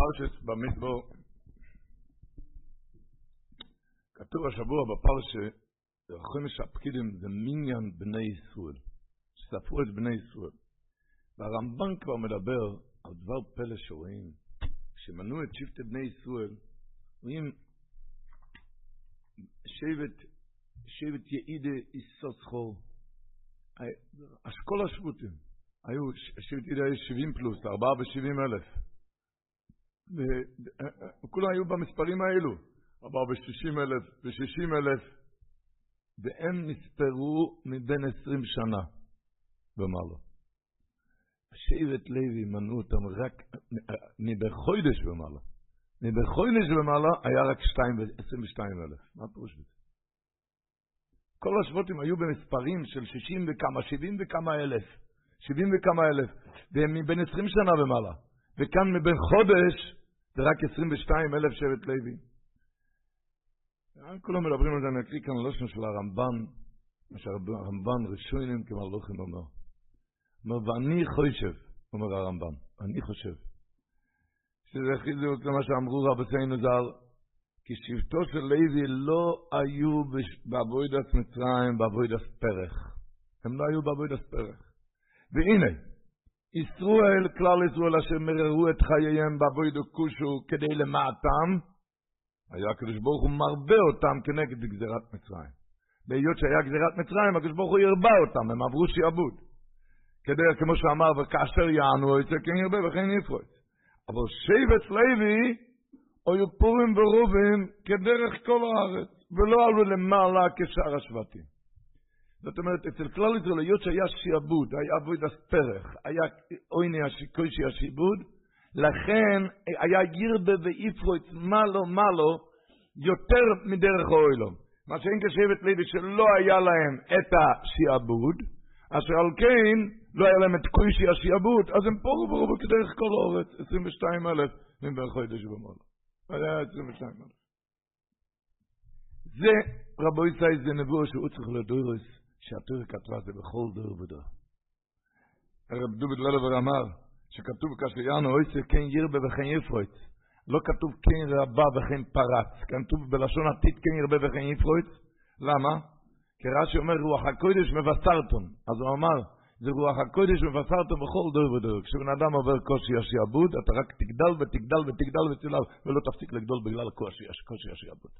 בפרשת במדבור, כתוב השבוע בפרשה, חומש הפקידים זה מניין בני ישראל, שספרו את בני ישראל. והרמב"ן כבר מדבר על דבר פלא שרואים, כשמנו את שבטי בני ישראל, רואים שבט, שבט יעידה איסוסחור, אשכול השבטים, היו, שבט יעידה היו 70 פלוס, 4 ו-70 אלף. וכולם היו במספרים האלו, 460 אלף ו-60 אלף, והם נספרו מבין 20 שנה ומעלה. שבט לוי מנו אותם רק מבחוידש ומעלה. מבחוידש ומעלה היה רק 22 אלף. מה פירוש בזה? כל השבטים היו במספרים של 60 וכמה, 70 וכמה אלף. 70 וכמה אלף. והם מבין 20 שנה ומעלה. וכאן מבין חודש זה רק 22 אלף שבט לוי. כולם מדברים על זה, אני אקריא כאן לשון של הרמב"ן, מה שהרמב"ן ראשונים כמלוכים אומר. אומר, ואני חושב, אומר הרמב"ן, אני חושב, שזה חיזוק למה שאמרו רבותינו ז"ל, כי שבטו של לוי לא היו בעבודת מצרים, בעבודת פרח. הם לא היו בעבודת פרח. והנה, ישראל, כלל ישראל, אשר מררו את חייהם בעבודו כושו כדי למעטם, היה הקדוש ברוך הוא מרבה אותם כנגד גזירת מצרים. בהיות שהיה גזירת מצרים, הקדוש ברוך הוא ירבה אותם, הם עברו שיעבוד. כדי, כמו שאמר, וכאשר יענו זה, כן ירבה וכן יפרוץ. אבל שבט לוי, היו פורים ורובים כדרך כל הארץ, ולא עלו למעלה כשאר השבטים. זאת אומרת, אצל כלל ישראל, היות שהיה שיעבוד, היה אבויד אספרח, היה עויני קוישי השיבוד, לכן היה ירבה ואיפרוץ מלו מלו יותר מדרך האוילום. מה שאין כשבט לוי שלא היה להם את השיעבוד, אשר על כן לא היה להם את קוישי השיעבוד, אז הם פורו ורובו כדרך כל האורץ, 22 אלף מבין חודש ומעלה. היה 22 אלף. זה, רבו ישראל, זה נבוא שהוא צריך לדוירוס, שהתורה כתבה זה בכל דור ודור. הרב דוביד ללבר אמר, שכתוב כאשר יענו אויסר כן ירבה וכן יפרוץ. לא כתוב כן רבה וכן פרץ, כתוב בלשון עתיד כן ירבה וכן יפרוץ. למה? כי רש"י אומר רוח הקודש מבשרתון. אז הוא אמר, זה רוח הקודש מבשרתון בכל דור ודור. כשבן אדם עובר קושי השיעבוד, אתה רק תגדל ותגדל ותגדל ותגדל, ולא תפסיק לגדול בגלל קושי, השיעבוד.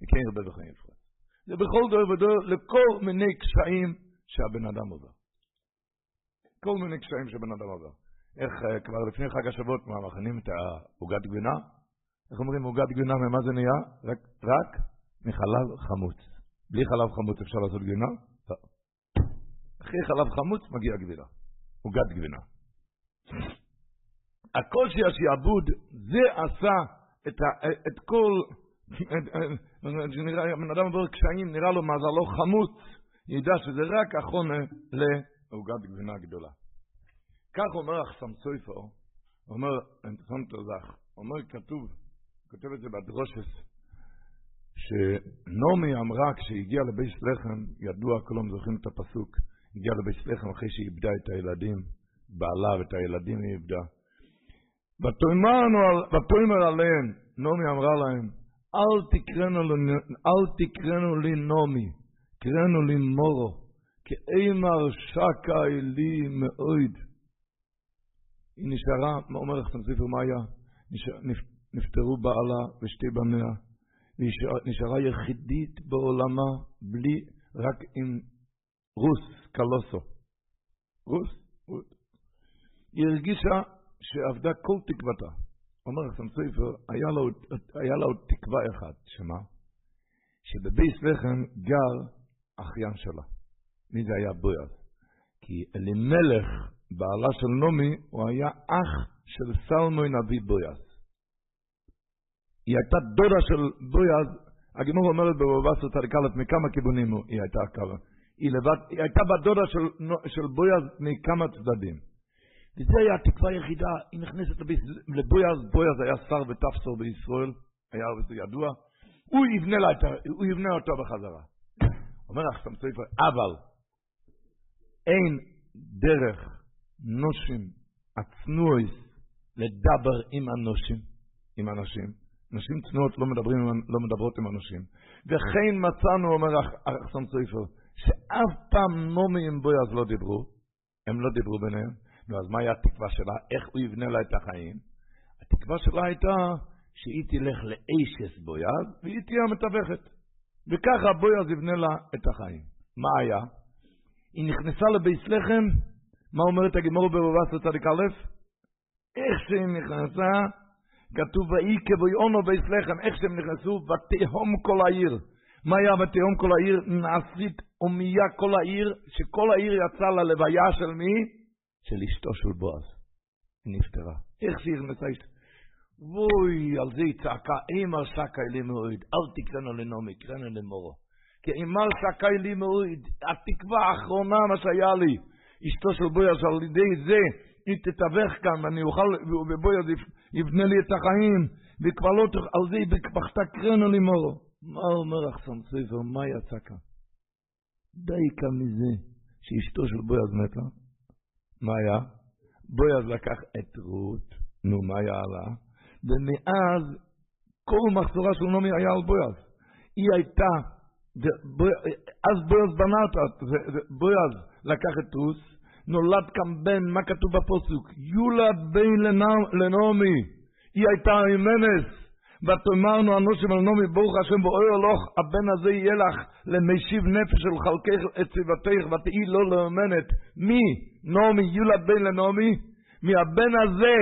וכן ירבה וכן יפרוץ. זה בכל דור ודור לכל מיני קשיים שהבן אדם עובר. כל מיני קשיים שבן אדם עובר. איך כבר לפני חג השבועות מכנים את העוגת גבינה? איך אומרים עוגת גבינה, ממה זה נהיה? רק, רק מחלב חמוץ. בלי חלב חמוץ אפשר לעשות גבינה? לא. אחרי חלב חמוץ מגיע גבינה. עוגת גבינה. הקושי השעבוד, זה עשה את, ה, את כל, בן אדם עובר קשיים, נראה לו מזלו חמוץ, ידע שזה רק החונה לעוגת גבינה גדולה. כך אומר אחסם סויפר, אומר, אינטרסנט תוזך, אומר כתוב, כותב את זה בדרושס, שנעמי אמרה כשהגיעה לבית לחם, ידוע, כולם זוכרים את הפסוק, הגיעה לבית לחם אחרי שהיא איבדה את הילדים, בעלה ואת הילדים היא איבדה. ותאמר עליהם, נעמי אמרה להם, אל תקראנו, לי נעמי, קראנו לי מורו, כי אימר שקה לי מאויד. היא נשארה, אומר לך ספר היה? נפטרו בעלה ושתי בניה, נשארה יחידית בעולמה, בלי, רק עם רוס, קלוסו. רוס, רוס. היא הרגישה שאבדה כל תקוותה. אומר לך ספר, היה, לה עוד תקווה אחת, שמה? שבבייס לחם גר אחיין שלה. מי זה היה בויאז? כי אלימלך בעלה של נעמי, הוא היה אח של סלמוי נביא בויאז. היא הייתה דודה של בויאז, הגמור אומרת בבבסר צדיק א' מכמה כיוונים היא הייתה ככה. היא, היא הייתה בת דודה של, של בויאז מכמה צדדים. וזה היה התקווה היחידה, היא נכנסת לבויאז, בויאז היה שר ותפסור בישראל, היה וזה ידוע, הוא יבנה, לה, הוא יבנה אותו בחזרה. אומר לך סמסויפר, אבל אין דרך נושים, הצנועס, לדבר עם הנושים. עם אנשים. נשים צנועות לא, מדברים, לא מדברות עם אנשים. וכן מצאנו, אומר אחסון סופר, שאף פעם נעמי עם בויאז לא דיברו, הם לא דיברו ביניהם. נו, אז מהי התקווה שלה? איך הוא יבנה לה את החיים? התקווה שלה הייתה שהיא תלך לאישס בויאז, והיא תהיה המתווכת. וככה בויאז יבנה לה את החיים. מה היה? היא נכנסה לבית לחם, מה אומרת הגמור בבבא צדיק א'? איך שהיא נכנסה, כתוב ויהי כבויונו בית לחם, איך שהם נכנסו, ותהום כל העיר. מה היה ותהום כל העיר? נעשית הומייה כל העיר, שכל העיר יצאה ללוויה של מי? של אשתו של בועז. היא נפטרה. נכנסה אשתו? וואי, על זה היא צעקה, אימר שקי לי מאוד, אל תקרנו לנעמי, קרנו למורו. כי אימר שקי לי מאוד, התקווה האחרונה מה שהיה לי, אשתו של בויאז, על ידי זה היא תתווך כאן, ואני אוכל, ובויאז יבנה לי את החיים, וכבר לא, על זה היא בכתה קרנו למורו. מה אומר אחסון ספר, מה יצא כאן? די כאן מזה שאשתו של בויאז מתה. מה היה? בויאז לקח את רות, נו, מה היה עלה? ומאז כל מחזורה של נעמי היה על בויאז. היא הייתה, אז בויאז בנה אותה, בויאז לקח את רוס, נולד כאן בן, מה כתוב בפוסוק? יולד בן לנעמי, היא הייתה אימנס, ותאמרנו אנושים על נעמי, ברוך השם בואי הלוך, הבן הזה יהיה לך למשיב נפש של חלקך את צוותך, ותהי לא לאמנת. מי? נעמי, יולד בן לנעמי? מהבן הזה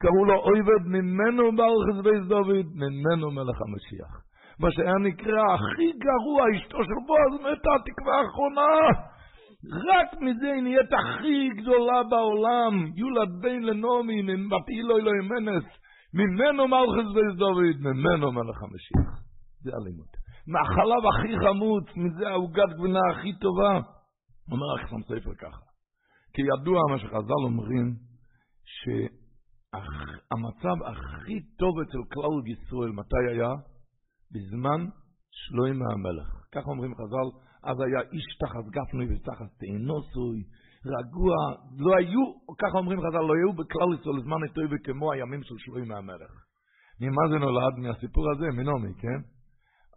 קראו לו אויבד ממנו ברכס בייס דוד, ממנו מלך המשיח. מה שהיה נקרא הכי גרוע, אשתו של בועז מתה התקווה האחרונה. רק מזה היא נהיית הכי גדולה בעולם. יולד בן לנעמי, ותהילו אלוהי מנס. ממנו מלכס בייס דוד, ממנו מלך המשיח. זה הלימוד. מהחלב הכי חמוץ, מזה העוגת גבינה הכי טובה. אומר החסם ספר ככה. כי ידוע מה שחז"ל אומרים, ש... המצב הכי טוב אצל כלל ישראל, מתי היה? בזמן שלוימה המלך. ככה אומרים חז"ל, אז היה איש תחת גפני ותחת תאנוסוי, רגוע, לא היו, ככה אומרים חז"ל, לא היו בכלל ישראל זמן טוב כמו הימים של שלוימה המלך. ממה זה נולד? מהסיפור הזה, מנומי, כן?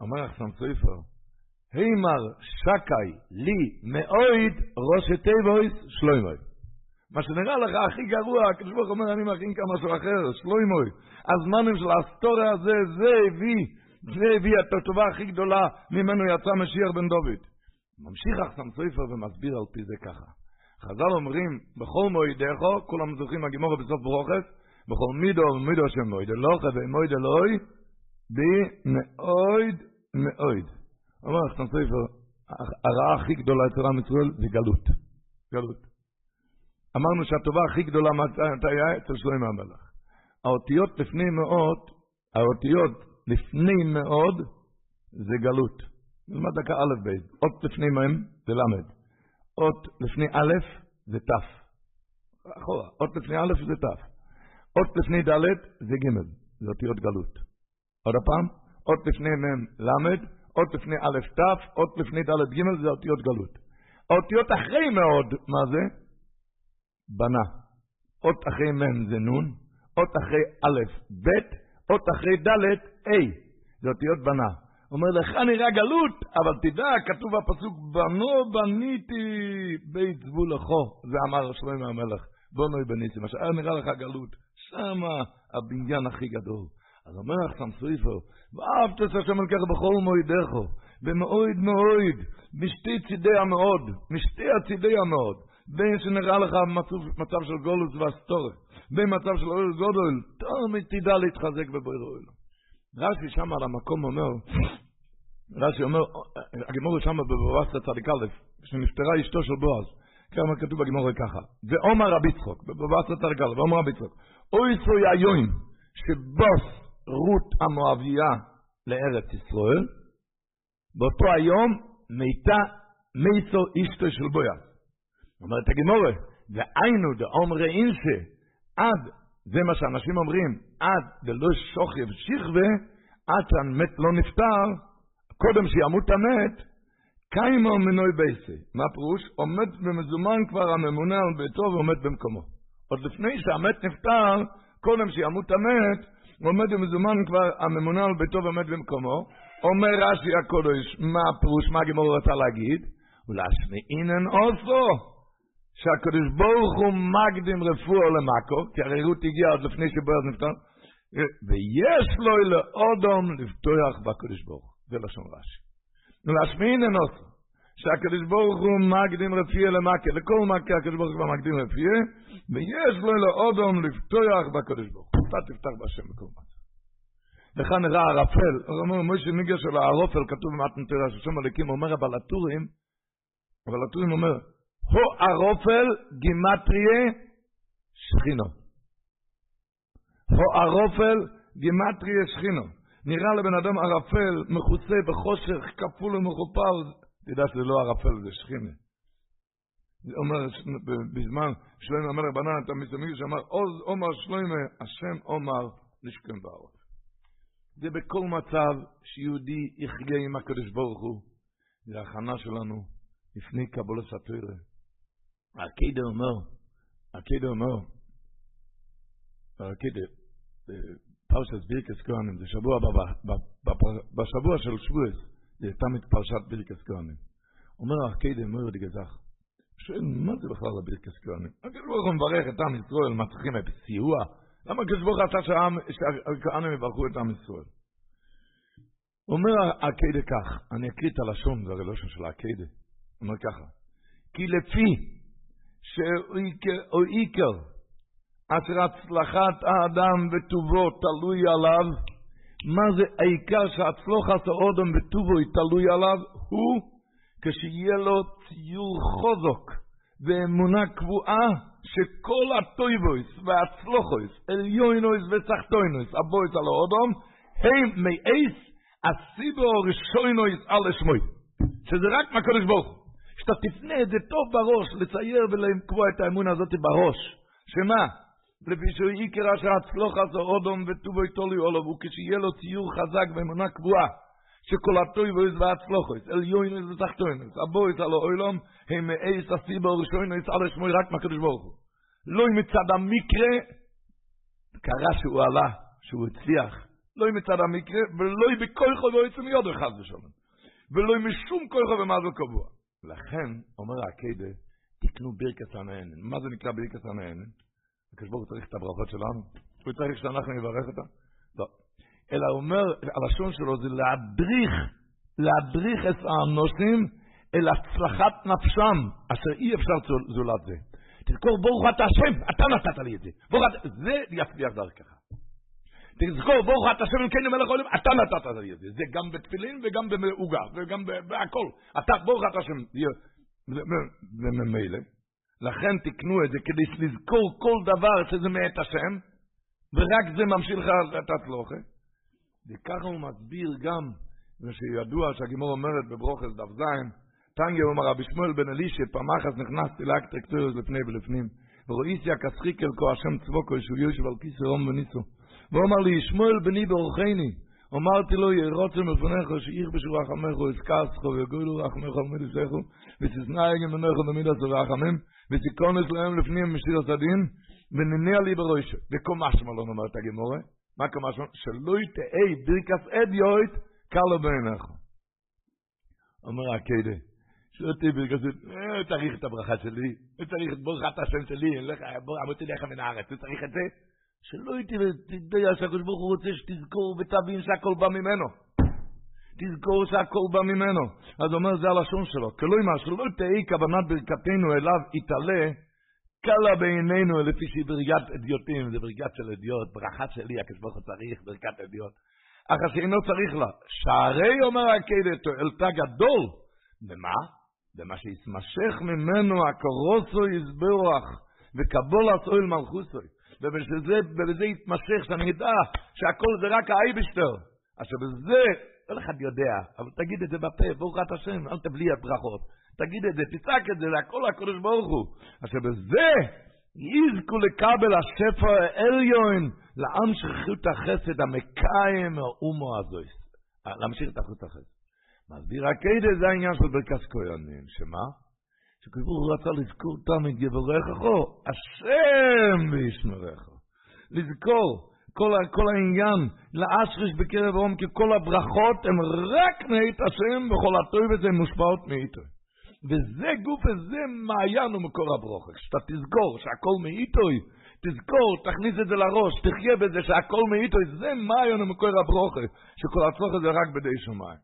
אומר אחסם סופר, הימר שקי לי מאויד ראשי תיבויס שלוימוי. מה שנראה לך הכי גרוע, הקדוש ברוך אומר, אני מכין כאן משהו אחר, שלוימוי. הזמנים של ההיסטוריה הזה, זה הביא, זה הביא את הטובה הכי גדולה, ממנו יצא משיח בן דוד. ממשיך אחסם סופר ומסביר על פי זה ככה. חז"ל אומרים, בכל מועידךו, כולם זוכרים הגימורה בסוף ברוכס, בכל מידו ומידו שם מועיד אלוכה ומועיד אלוהי, בי מאויד מאויד. אומר אחסם סופר, הרעה הכי גדולה אצל עם ישראל זה גלות. גלות. אמרנו שהטובה הכי גדולה מתי היה אצל שלמה המלך. האותיות לפני מאוד, האותיות לפני מאוד זה גלות. נלמד דקה א' ב', אות לפני מ' זה ל', אות לפני א' זה ת', אחורה, אות לפני א' זה ת', אות לפני ד' זה ג', זה אותיות גלות. עוד פעם, אות לפני מ' ל', אות לפני א' ת', אות לפני ד' ג' זה אותיות גלות. האותיות אחרי מאוד, מה זה? בנה. אות אחרי מ' זה נ', אות אחרי א', ב', אות אחרי ד', ה'. זה אותיות בנה. אומר לך נראה גלות, אבל תדע, כתוב בפסוק, בנו בניתי בית זבול לכו, זה אמר שלמה המלך, בונוי בניתי, מה שהיה נראה לך גלות, שמה הבניין הכי גדול. אז אומר לך סמסויפר, ואהבת את השם אלוקיך בכל מועידךו, במאויד מאויד, משתי צידי המאוד, משתי הצידי המאוד. בין שנראה לך מצב, מצב של גולוס והסטורת, בין מצב של אוהל גודל, תמיד תדע להתחזק בבויר אוהל. רש"י שם על המקום אומר, רש"י אומר, הגמור שם בבואסת צדיק א', כשנפטרה אשתו של בועז, כמה כתוב בגמור ככה, ועומר רבי צחוק, בבואסת צדיק א', ועומר רבי צחוק, אוי סוי היום שבוס רות המואביה לארץ ישראל, באותו היום מיתה מייסו אשתו של בועז. אומרת הגמורה, והיינו דאומרי אינסה, עד, זה מה שאנשים אומרים, עד דלא שוכב שכבה, עד שהמת לא נפטר, קודם שימות המת, קיימו מנוי בייסי. מה פירוש? עומד במזומן כבר הממונה על ביתו ועומד במקומו. עוד לפני שהמת נפטר, קודם שימות המת, עומד ומזומן כבר הממונה על ביתו ועומד במקומו, אומר רש"י הקודש, מה הפירוש, מה הגמור רוצה להגיד? ולהשמיעינן אוסו, שהקדוש ברוך הוא מקדים רפואו למאקו, כי הרי רות הגיע עוד לפני שבועז נפטר, ויש לו לאודום לפתוח בקדוש ברוך הוא, זה לשון רש"י. ולהשמיעינן אוסו, שהקדוש ברוך הוא מקדים רפואה למכה, לכל מכה הקדוש ברוך הוא מקדים רפואה, ויש לו לאודום לפתוח בקדוש ברוך הוא. אתה תפתח בהשם בכל מצב. לך נראה ערפל, הוא אומר, מוישה ניגש אל הערופל, כתוב במתן תראה, ששם הליקים אומר, אבל הטורים אומר, הו ערופל גימטריה שכינו. הו ערופל גימטריה שכינו. נראה לבן אדם ערפל, מכוסה בחושך, כפול ומכופר, תדע שזה לא ערפל, זה שכינה. זה אומר, בזמן שלמה המלך בנה את המסתמיד, שאמר, עוז עומר שלמה, השם עומר נשכם בערופל. זה בכל מצב שיהודי יחיה עם הקדוש ברוך הוא. זה הכנה שלנו לפני קבולת התוירה. הקדה אומר, הקדה אומר, הקדה, פרשת בירקס כהנים, זה שבוע בשבוע של שבועס, זה תמיד פרשת בירקס כהנים. אומר הקדה, אומר גזח, שואל, מה זה בכלל הבירקס כהנים? הקדוש ברוך הוא מברך את עם ישראל, מצליחים את סיוע, למה הקדוש ברוך עשה שהכהנים יברכו את עם ישראל? אומר הקדה כך, אני אקריא את הלשון, זה הרי לשון של הקדה. אומר ככה, כי לפי שהוא עיקר אשר הצלחת האדם וטובו תלוי עליו, מה זה העיקר שהצלוחת האדם וטובו תלוי עליו? הוא כשיהיה לו ציור חוזק ואמונה קבועה שכל הטויבויס והצלוחויס, עליונויס ותחתונויס, הבויס על האדם, הם מאייס הסיבו ראשוינויס על השמוי. שזה רק מהקדוש ברוך. שאתה תפנה את זה טוב בראש, לצייר ולקבוע את האמונה הזאת בראש. שמה? לפי שהוא יקרא שהצלוח הזה אודום וטובו יתולי עולו, וכשיהיה לו ציור חזק ואמונה קבועה, שכל הטויבויס והצלוחויס, עליונויס ותחתונויס, הבויס על האוילום, הם מאייס הסיבו ראשוינויס על השמוי רק מהקדוש ברוך הוא. לא מצד המקרה, קרה שהוא עלה, שהוא הצליח. לא מצד המקרה, ולא בכויכו ולא יצא מיודו אחד ושלום. ולא משום כויכו ומזל קבוע. לכן, אומר הקדה, תקנו ברכת הנהנן. מה זה נקרא ברכת הנהנן? הקדוש ברוך הוא צריך את הברכות שלנו? הוא צריך שאנחנו נברך אותה? לא. אלא הוא אומר, הלשון שלו זה להדריך, להדריך את האנוסים אל הצלחת נפשם, אשר אי אפשר זולת זה. תזכור, ברוך אתה השם, אתה נתת לי את זה. ברוך אתה, זה יצליח דרכך. תזכור, ברוך אתה השם אלוקינו מלך העולם, אתה נתת את זה. זה גם בתפילין וגם בעוגה, וגם בהכל. אתה, ברוך אתה השם, זה ממילא. לכן תקנו את זה כדי לזכור כל דבר שזה מאת השם, ורק זה ממשיך לך את הצלוחה. וככה הוא מסביר גם, ושידוע שהגימור אומרת בברוכס דף זין, טנגי אומר רבי שמואל בן אלישע, פעם אחת נכנסתי לאקטרקטוריות לפני ולפנים, ורואיסיה כסחיקל כה השם צבוקו, שהוא יושב על כיסא רום וניסו. והוא אמר לי, שמואל בני באורחני, אמרתי לו, ירוצה מפניך, שאיך בשביל רחמך, הסקסכו, ויגולו רחמך על מידי סכו, ותסנאי גמנך ומידי רחמים, ותיכונס להם לפנים משיר הסדין, ונניע לי בראש. וקומה שמלון אומרת הגמורה, מה קומה שמלון? שלא יתאי ברכס אדיוט, קלו בעיניך. אומר הקדה, שאותי ברכס, צריך את הברכה שלי, צריך את ברכת השם שלי, אמרתי לך מן הארץ, צריך את זה. שלא ותדע שהקדוש ברוך הוא רוצה שתזכור ותבין שהכל בא ממנו. תזכור שהכל בא ממנו. אז אומר זה הלשון שלו. כלומר, שלא תהי כוונת ברכתנו אליו יתעלה, קלה בעינינו לפי שהיא בריגת אדיוטים, זה בריגת של אדיוט, ברכה שלי, הקדוש ברוך הוא צריך ברכת אדיוט. אך שאינו צריך לה. שערי אומר הקדש תועלתה גדול. במה? במה שיסמשך ממנו הקורוסו יסברך, וקבולת אוהל מלכוסוי. ובזה יתמשך, שאני אדע שהכל זה רק האייבשטר. עכשיו, בזה, כל אחד יודע, אבל תגיד את זה בפה, ברוך אתה השם, אל תבלי הברכות. תגיד את זה, תצעק את זה, זה הכל הקדוש ברוך הוא. עכשיו, בזה יזכו לקבל השפע העליון, לעם שחיות החסד המקיים האומו הזויס. להמשיך את החוט החסד. מסביר הקדש זה העניין של ברכס כהנים, שמה? שכבור רצה לזכור תמיד יברכך, השם וישמרך. לזכור, כל, כל העניין, לאשריש בקרב הום, כי כל הברכות הן רק מאת השם, וכל הטוב הזה מושפעות מאיתו. וזה גוף וזה מעיין ומקור הברוכת. כשאתה תזכור שהכל מאיתוי, תזכור, תכניס את זה לראש, תחיה בזה שהכל מאיתוי, זה מעיין ומקור הברוכת, שכל הצורך זה רק בידי שמיים.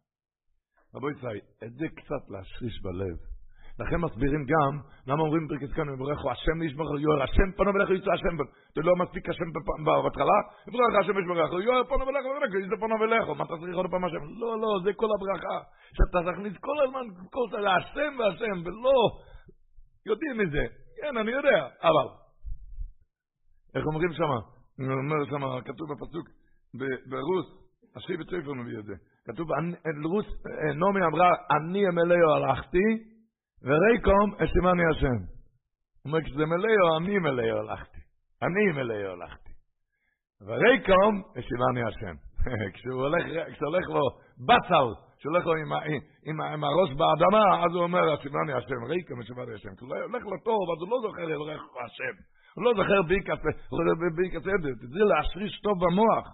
רבו ישראל, את זה קצת להשריש בלב. לכן מסבירים גם, למה אומרים פרקס כאן, יברכו השם ישמח יואר, השם פנו ולך יצא השם, זה לא מספיק השם בהתחלה, יברך השם ישמח יואר פנו ולך, זה פנו ולך, מה אתה צריך עוד פעם השם? לא, לא, זה כל הברכה, שאתה תכניס כל הזמן, כל זה, השם והשם, ולא, יודעים מזה, כן, אני יודע, אבל, איך אומרים שמה? אומר שמה, כתוב בפסוק, ברוס, השרי בצפר מביא את זה, כתוב, רוס, נעמי אמרה, אני אמלאו הלכתי, וריקום אסימני השם. הוא אומר, כשזה מלאו, אני מלאו הלכתי. אני מלאו הלכתי. וריקום אסימני השם. כשהוא הולך, כשהוא הולך לו בצל, כשהוא הולך לו עם, עם, עם הראש באדמה, אז הוא אומר, אסימני השם, ריקום אסימני השם. כשהוא הולך לו טוב, אז הוא לא זוכר לברך השם. הוא לא זוכר ביקס עדת. זה להשריש טוב במוח.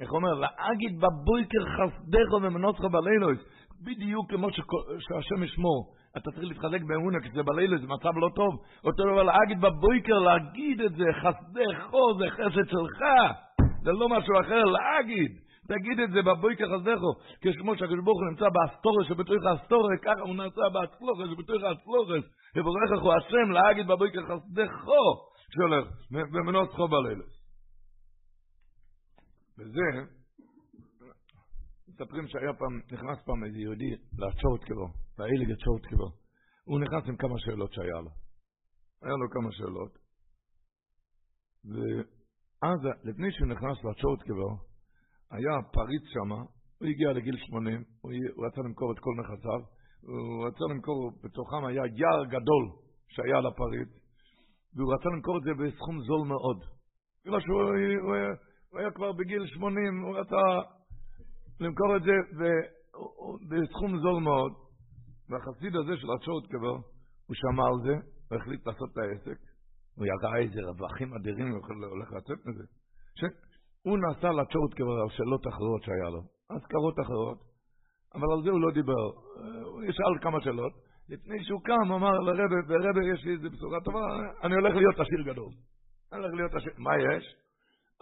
איך אומר? להגיד בבויקר חסדך ומנוסך בלילוס. בדיוק כמו שהשם ישמור. אתה צריך להתחלק באמונה, כי זה בלילה, זה מצב לא טוב. אותו דבר להגיד בבויקר, להגיד את זה, חסדךו, זה חסד שלך. זה לא משהו אחר, להגיד. תגיד את זה בבויקר חסדךו. כשכמו שהקדוש ברוך הוא נמצא באסטורס שבתוך האסטורס, ככה הוא נמצא באסטורס שבתוך האסטורס. יבורך הוא השם להגיד בבויקר חסדךו, שהולך, ומנוסחו בלילה. וזה, מספרים שהיה פעם, נכנס פעם איזה יהודי לעצור קבו, להעיל את שורט קבו. הוא נכנס עם כמה שאלות שהיה לו. היה לו כמה שאלות. ואז, לפני שהוא נכנס לעצור קבו, היה פריץ שם, הוא הגיע לגיל 80, הוא, רצה למכור את כל נכסיו, הוא רצה למכור, בתוכם היה יער גדול שהיה לפריץ, והוא רצה למכור את זה בסכום זול מאוד. בגלל שהוא הוא, הוא היה כבר בגיל 80, הוא רצה למכור את זה בסכום זול מאוד. והחסיד הזה של הצ'ורט קבר, הוא שמע על זה, והחליט לעשות את העסק. הוא יראה איזה רווחים אדירים, הוא הולך לצאת מזה. שהוא נסע לצ'ורט קבר על שאלות אחרות שהיה לו, אזכרות אחרות, אבל על זה הוא לא דיבר. הוא ישאל כמה שאלות. לפני שהוא קם, אמר לרבה, ורבה יש לי איזה בשורה טובה, אני הולך להיות עשיר גדול. אני הולך להיות עשיר. מה יש?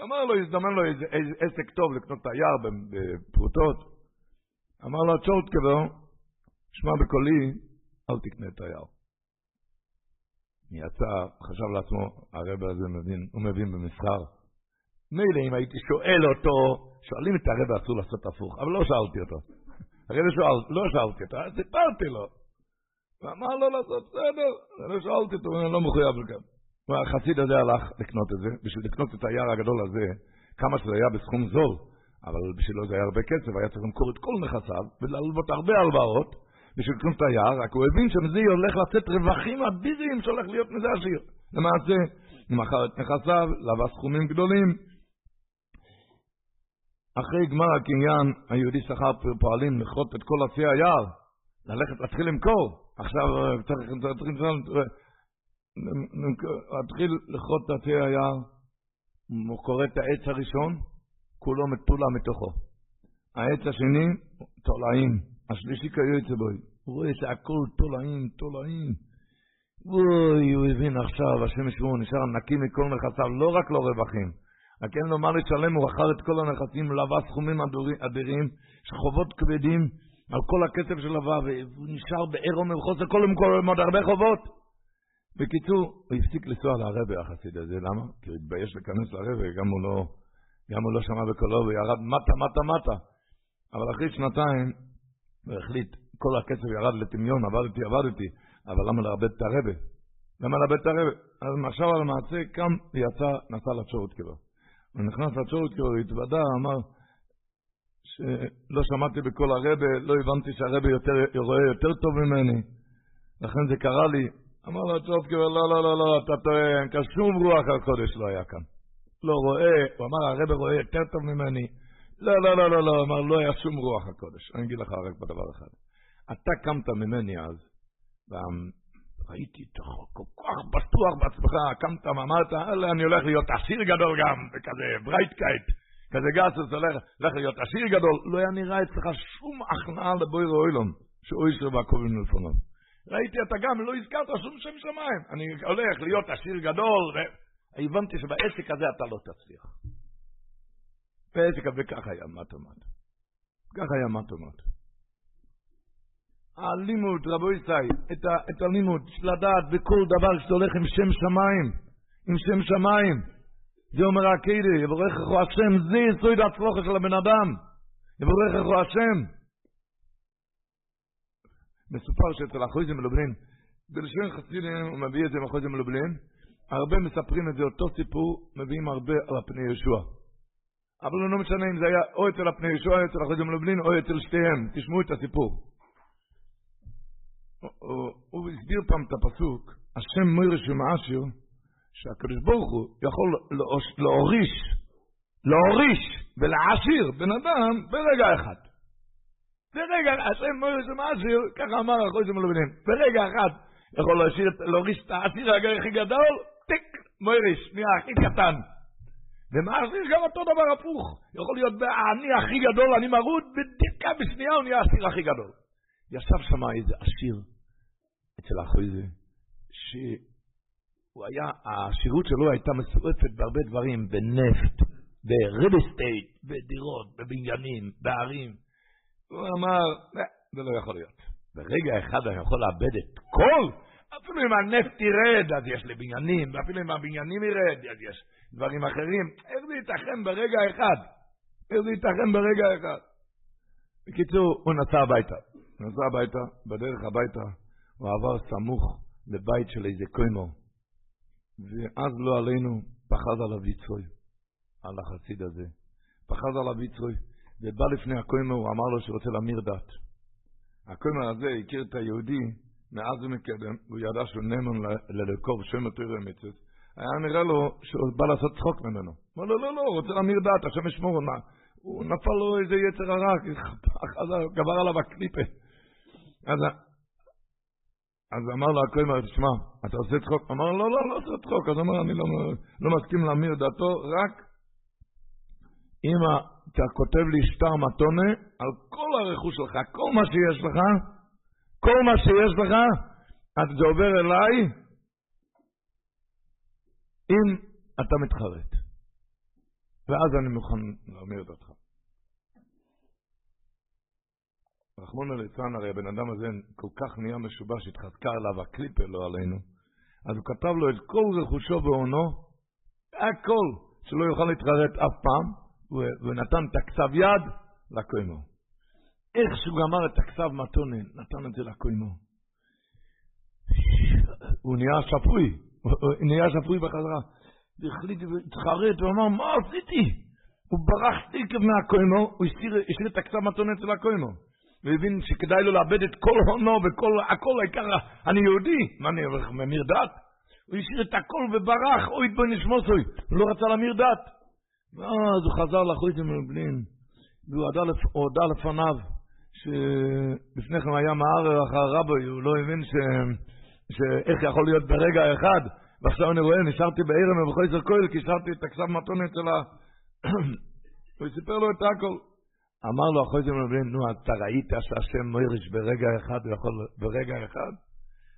אמר לו, הזדמן לו איזה, עסק טוב לקנות את היער בפרוטות. אמר לו, צ'ורט קבר, שמע בקולי, אל תקנה את היער. יצא, חשב לעצמו, הרב הזה מבין, הוא מבין במסחר. מילא אם הייתי שואל אותו, שואלים את הרב אסור לעשות הפוך, אבל לא שאלתי אותו. הרב שואל, לא שאלתי אותו, סיפרתי לו. ואמר לו לעשות, בסדר, לא שאלתי אותו, אני לא מחויב לכם. החסיד הזה הלך לקנות את זה, בשביל לקנות את היער הגדול הזה, כמה שזה היה בסכום זול, אבל בשבילו זה היה הרבה כסף, היה צריך למכור את כל נכסיו, ולהלוות הרבה הלוואות, בשביל לקנות את היער, רק הוא הבין שמזה הולך לצאת רווחים אדירים שהולך להיות מזה עשיר. למעשה, הוא מכר את נכסיו, לווה סכומים גדולים. אחרי גמר הקניין, היהודי שכר פועלים לכרות את כל עצי היער, ללכת להתחיל למכור. עכשיו צריך, צריך, צריך, צריך להתחיל לכרות את עצי היער, הוא קורא את העץ הראשון, כולו מטולה מתוכו. העץ השני, תולעים. השלישי כיוצא בוי. הוא רואה שהכל תולעים, תולעים. אוי, הוא הבין עכשיו, השם ישמעו, נשאר נקי מכל נכסיו, לא רק לא רווחים. רק אין לו מה לשלם, הוא מכר את כל הנכסים, לווה סכומים אדירים, חובות כבדים על כל הכסף של לווה, והוא נשאר בעירום ובחוסר כל עם עוד הרבה חובות. בקיצור, הוא הפסיק לנסוע לרבה החסיד הזה, למה? כי הוא התבייש להיכנס לרבה, גם הוא לא, גם הוא לא שמע בקולו, הוא ירד מטה, מטה, מטה. אבל אחרי שנתיים, הוא החליט, כל הכסף ירד לטמיון, עבדתי, עבדתי, אבל למה לאבד את הרבה? למה לאבד את הרבה? אז עכשיו על המעשה קם ויצא, נסע לצ'ורת קבע. הוא נכנס לצ'ורת קבע, הוא התוודה, אמר, שלא שמעתי בקול הרבה, לא הבנתי שהרבה יותר, רואה יותר טוב ממני, לכן זה קרה לי, אמר לו צ'ופקי, לא, לא, לא, לא, אתה טועה, אין כאן שום רוח הקודש לא היה כאן. לא רואה, הוא אמר, הרב רואה יותר טוב ממני. לא, לא, לא, לא, לא, אמר, לא היה שום רוח הקודש. אני אגיד לך רק בדבר אחד. אתה קמת ממני אז, ראיתי אותך כל כך בטוח בעצמך, קמת ואמרת, אני הולך להיות עשיר גדול גם, וכזה ברייטקייט, כזה גסוס הולך, הולך להיות עשיר גדול, לא היה נראה אצלך שום הכנעה לבויר אוילון, שאוי שלו והקרובים לפונו. ראיתי אתה גם, לא הזכרת שום שם שמיים. אני הולך להיות עשיר גדול, והבנתי שבעסק הזה אתה לא תצליח. בעסק הזה ככה היה מתומט. ככה היה מתומט. הלימוד, רבו ישראל, את, את הלימוד, לדעת בכל דבר שאתה הולך עם שם שמיים, עם שם שמיים. זה אומר הקהילה, יבורכך השם, זה יסוד הצלוחה של הבן אדם. יבורכך השם. מסופר שאצל החויזם מלובלין, בלשון חסידים הוא מביא את זה מחויזם מלובלין, הרבה מספרים את זה, אותו סיפור, מביאים הרבה על הפני ישוע. אבל לא משנה אם זה היה או אצל הפני ישוע, או אצל החויזם מלובלין, או אצל שתיהם, תשמעו את הסיפור. הוא הסביר פעם את הפסוק, השם מוירש ומאשיר, שהקדוש ברוך הוא יכול להוריש, להוריש ולהעשיר בן אדם ברגע אחד. ברגע, השם מוירש ומאשיר, ככה אמר החוי מלובנים, ברגע אחד יכול להוריש את העשיר הכי גדול, טיק, מוירש, נהיה הכי קטן. ומאשיר גם אותו דבר הפוך, יכול להיות אני הכי גדול, אני מרוד, בדקה בשנייה הוא נהיה העשיר הכי גדול. ישב שם איזה עשיר אצל החויזה, שהוא היה, השירות שלו הייתה מסועפת בהרבה דברים, בנפט, בריל אסטייט, בדירות, בבניינים, בערים. הוא אמר, זה לא יכול להיות. ברגע אחד אני יכול לאבד את כל, אפילו אם הנפט ירד, אז יש לי בניינים, ואפילו אם הבניינים ירד, אז יש דברים אחרים. איך זה ייתכן ברגע אחד? איך זה ייתכן ברגע אחד? בקיצור, הוא נסע הביתה. נסע הביתה, בדרך הביתה הוא עבר סמוך לבית של איזה קוימו, ואז לא עלינו פחד עליו יצרוי, על החסיד הזה. פחד עליו יצרוי, ובא לפני הקוימו, הוא אמר לו שהוא רוצה להמיר דת. הקוימו הזה הכיר את היהודי מאז ומקדם, והוא ידע שהוא נאמן ללקוב שם התוירה מצווה. היה נראה לו שהוא בא לעשות צחוק ממנו. אמר לו, לא, לא, הוא רוצה להמיר דת, השם ישמור, הוא נפל לו איזה יצר הרע, גבר עליו הקליפה. אז, אז אמר לו הכהן, תשמע, אתה עושה צחוק? אמר לו, לא, לא, לא עושה צחוק. אז אמר, אני לא, לא מסכים להמיר דעתו, רק אם אתה כותב לי שטר מתונה על כל הרכוש שלך, כל מה שיש לך, כל מה שיש לך, אז זה עובר אליי אם אתה מתחרט. ואז אני מוכן להמיר דעתך. רחמונו ליצלן, הרי הבן אדם הזה כל כך נהיה משובש, התחזקה עליו הקליפר, לא עלינו. אז הוא כתב לו את כל רכושו והונו, הכל, שלא יוכל להתחרט אף פעם, ונתן את הכתב יד לקוימו. איך שהוא גמר את הכתב מתונן, נתן את זה לקוימו. הוא נהיה שפוי, הוא נהיה שפוי בחזרה. והחליט להתחרט, הוא אמר, מה עשיתי? הוא ברח תקף מהקוימו, הוא השאיר את הכתב מתונן אצל הקוימו. והבין שכדאי לו לאבד את כל הונו וכל הכל, העיקר, אני יהודי, מה אני ממיר דת? הוא השאיר את הכל וברח, אוי בו נשמוסוי, הוא לא רצה להמיר דת. ואז הוא חזר לחוץ מבלין, והוא הודה לפניו, שלפני כן היה מערער אחר רבי, הוא לא הבין ש... שאיך יכול להיות ברגע אחד, ועכשיו אני רואה, נשארתי בערם ובחויסר כהל, כי השארתי את הכסף מתונת של ה... הוא סיפר לו את הכל. אמר לו אחרי זה נו, אתה ראית שהשם מוירש ברגע אחד, הוא יכול ברגע אחד?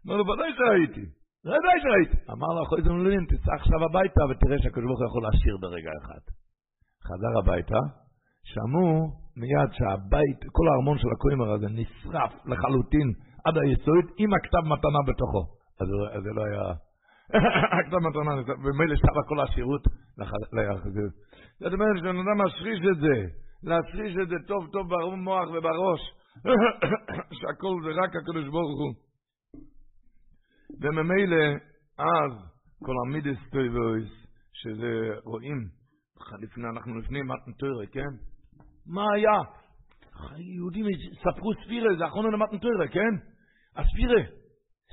אמר לו, ודאי שראיתי, ודאי שראיתי. אמר לו אחרי זה תצא עכשיו הביתה ותראה שהקדוש ברוך הוא יכול להשאיר ברגע אחד. חזר הביתה, שמעו מיד שהבית, כל הארמון של הקוימר הזה נשרף לחלוטין עד היסוד עם הכתב מתנה בתוכו. אז זה לא היה... הכתב מתנה, ומילא שרה כל השירות לחזיר. זאת אומרת, שבן אדם משריש את זה. להפריש את זה טוב טוב במוח ובראש, שהכל זה רק הקדוש ברוך הוא. וממילא, אז, כל המידס טויבויס, שזה רואים, לפני, אנחנו לפני מתנתוירה, כן? מה היה? יהודים ספרו ספירה, זה אחרונה למתנתוירה, כן? הספירה,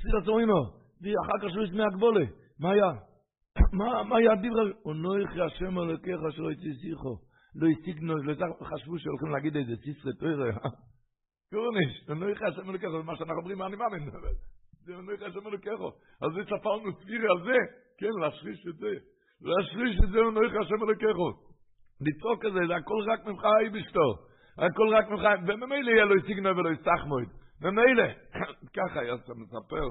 ספירה זוימו, ואחר כך שהוא ישמע הגבולה, מה היה? מה היה דיבר? אונויך השם אלוקיך שלא יצא שיחו. לא השיגנו, לא חשבו שהולכים להגיד איזה סיסרי טוירה. קורניש, אני לא יכולה שם לקחת מה שאנחנו אומרים, אני מאמין. זה אומר השם אלוקיכו. אז זה ספרנו ספירי על זה, כן, להשריש את זה. להשריש את זה אומר השם אלוקיכו. לצעוק את זה, זה הכל רק ממך האי בשתו. הכל רק ממך, וממילא יהיה לו סיגנוי ולא יסחמוד. ממילא, ככה היה מספר,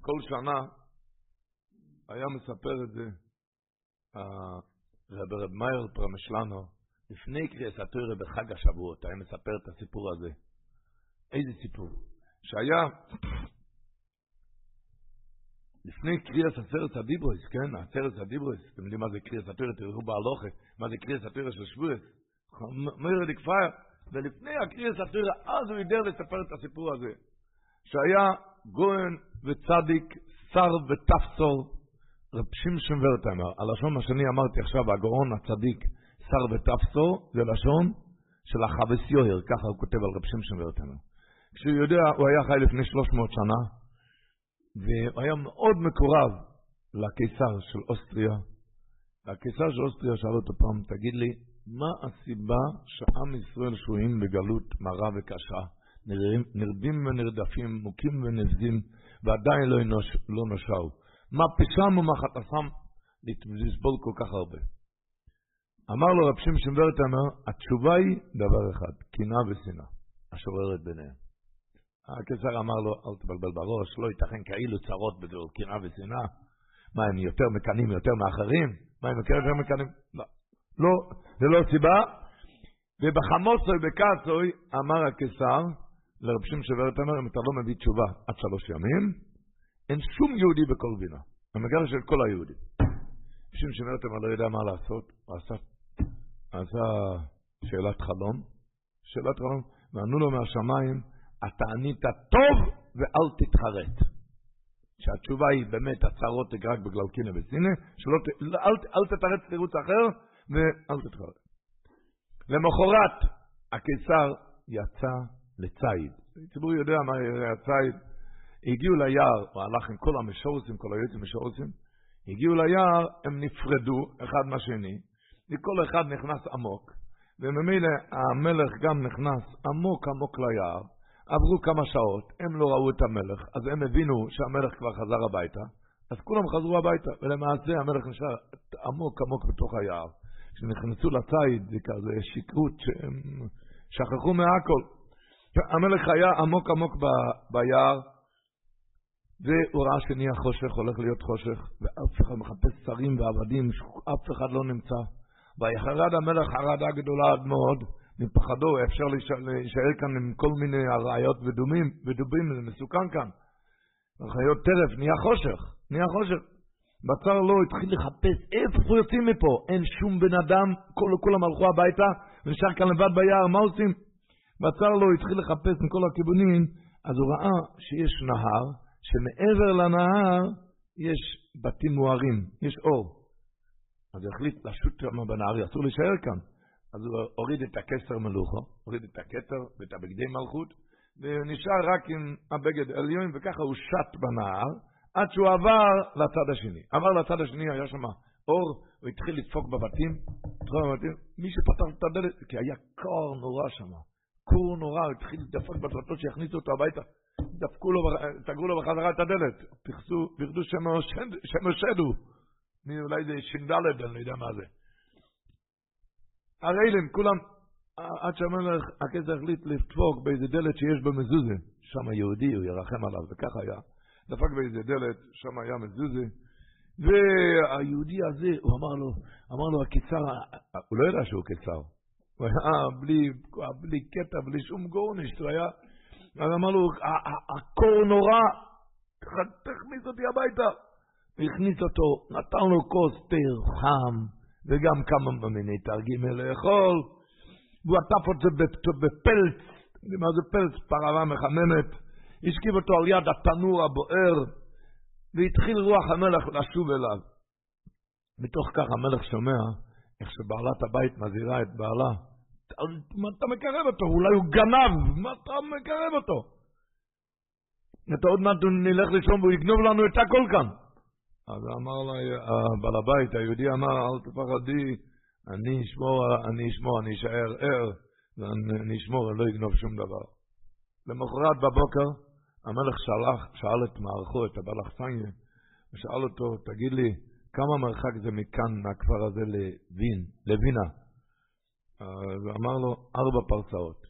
כל שנה היה מספר את זה, רב רב מאיר פרמשלנו, לפני קריאס התוירה בחג השבועות, היה מספר את הסיפור הזה. איזה סיפור? שהיה לפני קריאס עשרת הדיברויס, כן, עשרת הדיברויס, אתם יודעים מה זה קריאס התוירה, תראו בהלוכה, מה זה קריאס התוירה של שבועס, מאיר דקפייר, ולפני הקריאס התוירה, אז הוא יודע לספר את הסיפור הזה, שהיה גוהן וצדיק, שר ותפסור, רב שמשון ורטמר, הלשון מה שאני אמרתי עכשיו, הגאון הצדיק, שר ותפסו, זה לשון של החבס יוהר, ככה הוא כותב על רב שמשון ורטמר. כשהוא יודע, הוא היה חי לפני 300 שנה, והוא היה מאוד מקורב לקיסר של אוסטריה. והקיסר של אוסטריה שאל אותו פעם, תגיד לי, מה הסיבה שעם ישראל שוהים בגלות מרה וקשה, נרדים ונרדפים, מוכים ונזדים, ועדיין לא, לא נושעו? מה פשעם ומה חטאפם לסבול כל כך הרבה. אמר לו רב שמשון ורטמר, התשובה היא דבר אחד, קנאה ושנאה, השוררת ביניהם. הקיסר אמר לו, אל תבלבל בראש, לא ייתכן כאילו צרות בגלל קנאה ושנאה. מה, הם יותר מקנאים יותר מאחרים? מה, הם יותר מקנאים? לא. לא, זה לא סיבה. ובחמוסוי בקצוי אמר הקיסר לרב שמשון ורטמר, אם אתה לא מביא תשובה עד שלוש ימים, אין שום יהודי בכל בינה. המגר של כל היהודים. שאומרת, אני לא יודע מה לעשות, הוא עשה, עשה שאלת חלום, שאלת חלום, וענו לו מהשמיים, אתה ענית טוב ואל תתחרט. שהתשובה היא באמת הצהרות רק בגלל קינא וסינא, אל, אל תתרץ תירוץ אחר ואל תתחרט. למחרת הקיסר יצא לציד. הציבור יודע מה יראה הציד. הגיעו ליער, הוא הלך עם כל המשורסים, כל היועצים המשורסים, הגיעו ליער, הם נפרדו אחד מהשני, וכל אחד נכנס עמוק, וממילא המלך גם נכנס עמוק עמוק ליער, עברו כמה שעות, הם לא ראו את המלך, אז הם הבינו שהמלך כבר חזר הביתה, אז כולם חזרו הביתה, ולמעשה המלך נשאר עמוק עמוק בתוך היער. כשנכנסו לציד, זה כזה שכרות שהם שכחו מהכל. המלך היה עמוק עמוק ב, ביער, והוא ראה שנהיה חושך, הולך להיות חושך, ואף אחד מחפש שרים ועבדים, אף אחד לא נמצא. ויחרד המלך חרדה גדולה עד מאוד, מפחדו, אפשר להישאר כאן עם כל מיני ראיות ודומים, ודובים, זה מסוכן כאן. חיות טרף, נהיה חושך, נהיה חושך. בצר לו התחיל לחפש איפה יוצאים מפה, אין שום בן אדם, כל, כולם הלכו הביתה, ונשאר כאן לבד ביער, מה עושים? בצר לו התחיל לחפש מכל הכיוונים, אז הוא ראה שיש נהר, שמעבר לנהר יש בתים מוארים, יש אור. אז החליט לשוט שם בנהר, אסור להישאר כאן. אז הוא הוריד את הכסר מלוכו, הוריד את הכתר ואת הבגדי מלכות, ונשאר רק עם הבגד עליון, וככה הוא שט בנהר, עד שהוא עבר לצד השני. עבר לצד השני, היה שם אור, הוא התחיל לדפוק בבתים, בבתים. מי שפתח את הדלת, כי היה קור נורא שם, קור נורא, הוא התחיל לדפוק בדלתות שיכניסו אותו הביתה. דפקו לו, סגרו לו בחזרה את הדלת, פרדו שם אולי זה ש"ד, אני לא יודע מה זה. הרעילים, כולם, עד שהמלך, הכסף החליט לדפוק באיזה דלת שיש בה מזוזה, שם יהודי, הוא ירחם עליו, וככה היה. דפק באיזה דלת, שם היה מזוזה, והיהודי הזה, הוא אמר לו, אמר לו, הקיסר, הוא לא ידע שהוא קיסר, הוא היה בלי, בלי קטע, בלי שום גורנישט, הוא היה. אז אמר לו, הקור נורא, תכניס אותי הביתה. הכניס אותו, נתן לו כוס תה חם, וגם כמה מיני תרגימי לאכול, והוא עטף את זה בפלץ, מה זה פלץ? פרווה מחממת, השכיב אותו על יד התנור הבוער, והתחיל רוח המלך לשוב אליו. מתוך כך המלך שומע איך שבעלת הבית מזהירה את בעלה, מה אתה מקרב אותו? אולי הוא גנב, מה אתה מקרב אותו? אתה עוד מעט נלך לישון והוא יגנוב לנו את הכל כאן. אז אמר לה, בעל הבית, היהודי אמר, אל תפחדי, אני אשמור, אני אשמור, אני אשאר ער, ואני אשמור, אני לא אגנוב שום דבר. למחרת בבוקר, המלך שלח, שאל את מערכו, את הבעל אכסניה, ושאל אותו, תגיד לי, כמה מרחק זה מכאן, מהכפר הזה לווין, לווינה? אז אמר לו, ארבע פרסאות.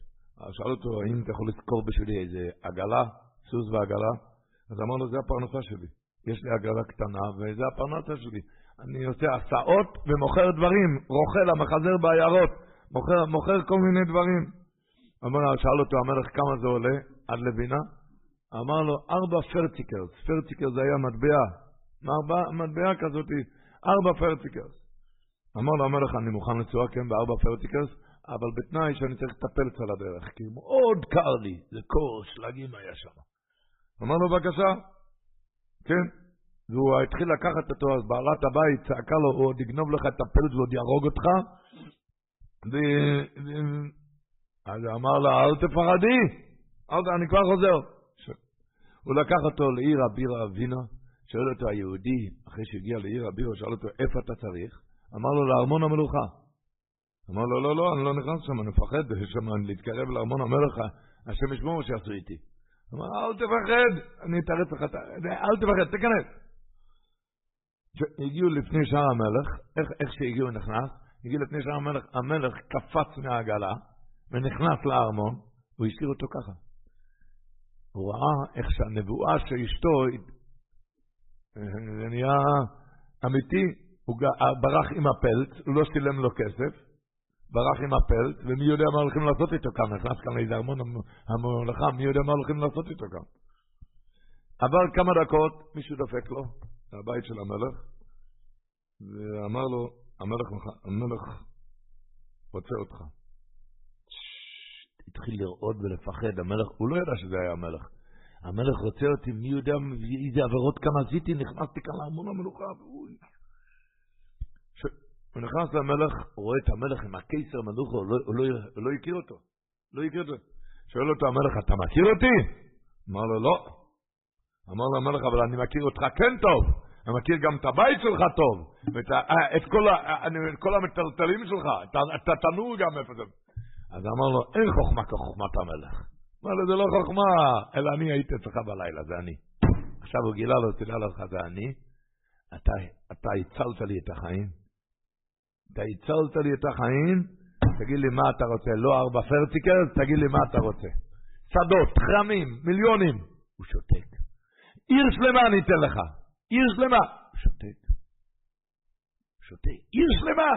אז שאל אותו, האם אתה יכול לזכור בשבילי איזה עגלה, סוס ועגלה? אז אמר לו, זה הפרנסה שלי. יש לי עגלה קטנה, וזה הפרנסה שלי. אני עושה הסעות ומוכר דברים, רוכל המחזר בעיירות, מוכר, מוכר כל מיני דברים. אמר, שאל אותו המלך כמה זה עולה עד לווינה? אמר לו, ארבע פרטיקרס. פרטיקרס זה היה מטבע, מטבע כזאת, ארבע פרטיקרס. אמר לו המלך, אני מוכן לנסוע כאן בארבע פרטיקרס, אבל בתנאי שאני צריך לטפל על הדרך, כי מאוד קר לי, זה קור, שלגים היה שם. אמר לו, בבקשה, כן. והוא התחיל לקחת אותו, אז בעלת הבית צעקה לו, הוא עוד יגנוב לך את הפלט ועוד יהרוג אותך. ו... אז אמר לה, אל תפחדי, אני כבר חוזר. הוא לקח אותו לעיר הבירה אבינה, שואל אותו היהודי, אחרי שהגיע לעיר הבירה, שאל אותו, איפה אתה צריך? אמר לו, לארמון המלוכה. אמר לו, לא, לא, אני לא נכנס שם, אני מפחד שם להתקרב לארמון המלוכה, השם ישמור שעשו איתי. אמר, אל תפחד, אני אתרץ לך, אל תפחד, תיכנס. הגיעו לפני שער המלך, איך, איך שהגיעו נכנס, הגיעו לפני שער המלך, המלך קפץ מהעגלה ונכנס לארמון, הוא השאיר אותו ככה. הוא ראה איך שהנבואה של אשתו, זה נהיה אמיתי, הוא ברח עם הפלט, הוא לא שילם לו כסף, ברח עם הפלט, ומי יודע מה הולכים לעשות איתו כאן, נכנס כאן לאיזה ארמון המולכה, מי יודע מה הולכים לעשות איתו כאן. עבר כמה דקות, מישהו דופק לו, מהבית של המלך, ואמר לו, המלך, המלך רוצה אותך. התחיל לרעוד ולפחד, המלך, הוא לא ידע שזה היה המלך. המלך רוצה אותי, מי יודע איזה עבירות כאן עשיתי, נכנסתי כאן לארמון המלוכה, והוא... הוא נכנס למלך, הוא רואה את המלך עם הקיסר מלוך, הוא לא, הוא, לא, הוא לא הכיר אותו. לא הכיר אותו. שואל אותו המלך, אתה מכיר אותי? אמר לו, לא. אמר לו המלך, אבל אני מכיר אותך כן טוב. אני מכיר גם את הבית שלך טוב. ואת אה, את כל, את כל המטלטלים שלך, את התנור גם איפה זה. אז אמר לו, אין חוכמה כחוכמת המלך. אמר לו, זה לא חוכמה, אלא אני הייתי אצלך בלילה, זה אני. עכשיו הוא גילה לו, תדע לך, זה אני. אתה, אתה הצלת לי את החיים. אתה הצלת לי את החיים, תגיד לי מה אתה רוצה. לא ארבע פרטיקרס, תגיד לי מה אתה רוצה. שדות, כרמים, מיליונים. הוא שותק. עיר שלמה אני אתן לך. עיר שלמה. הוא שותק. שותק. עיר שלמה.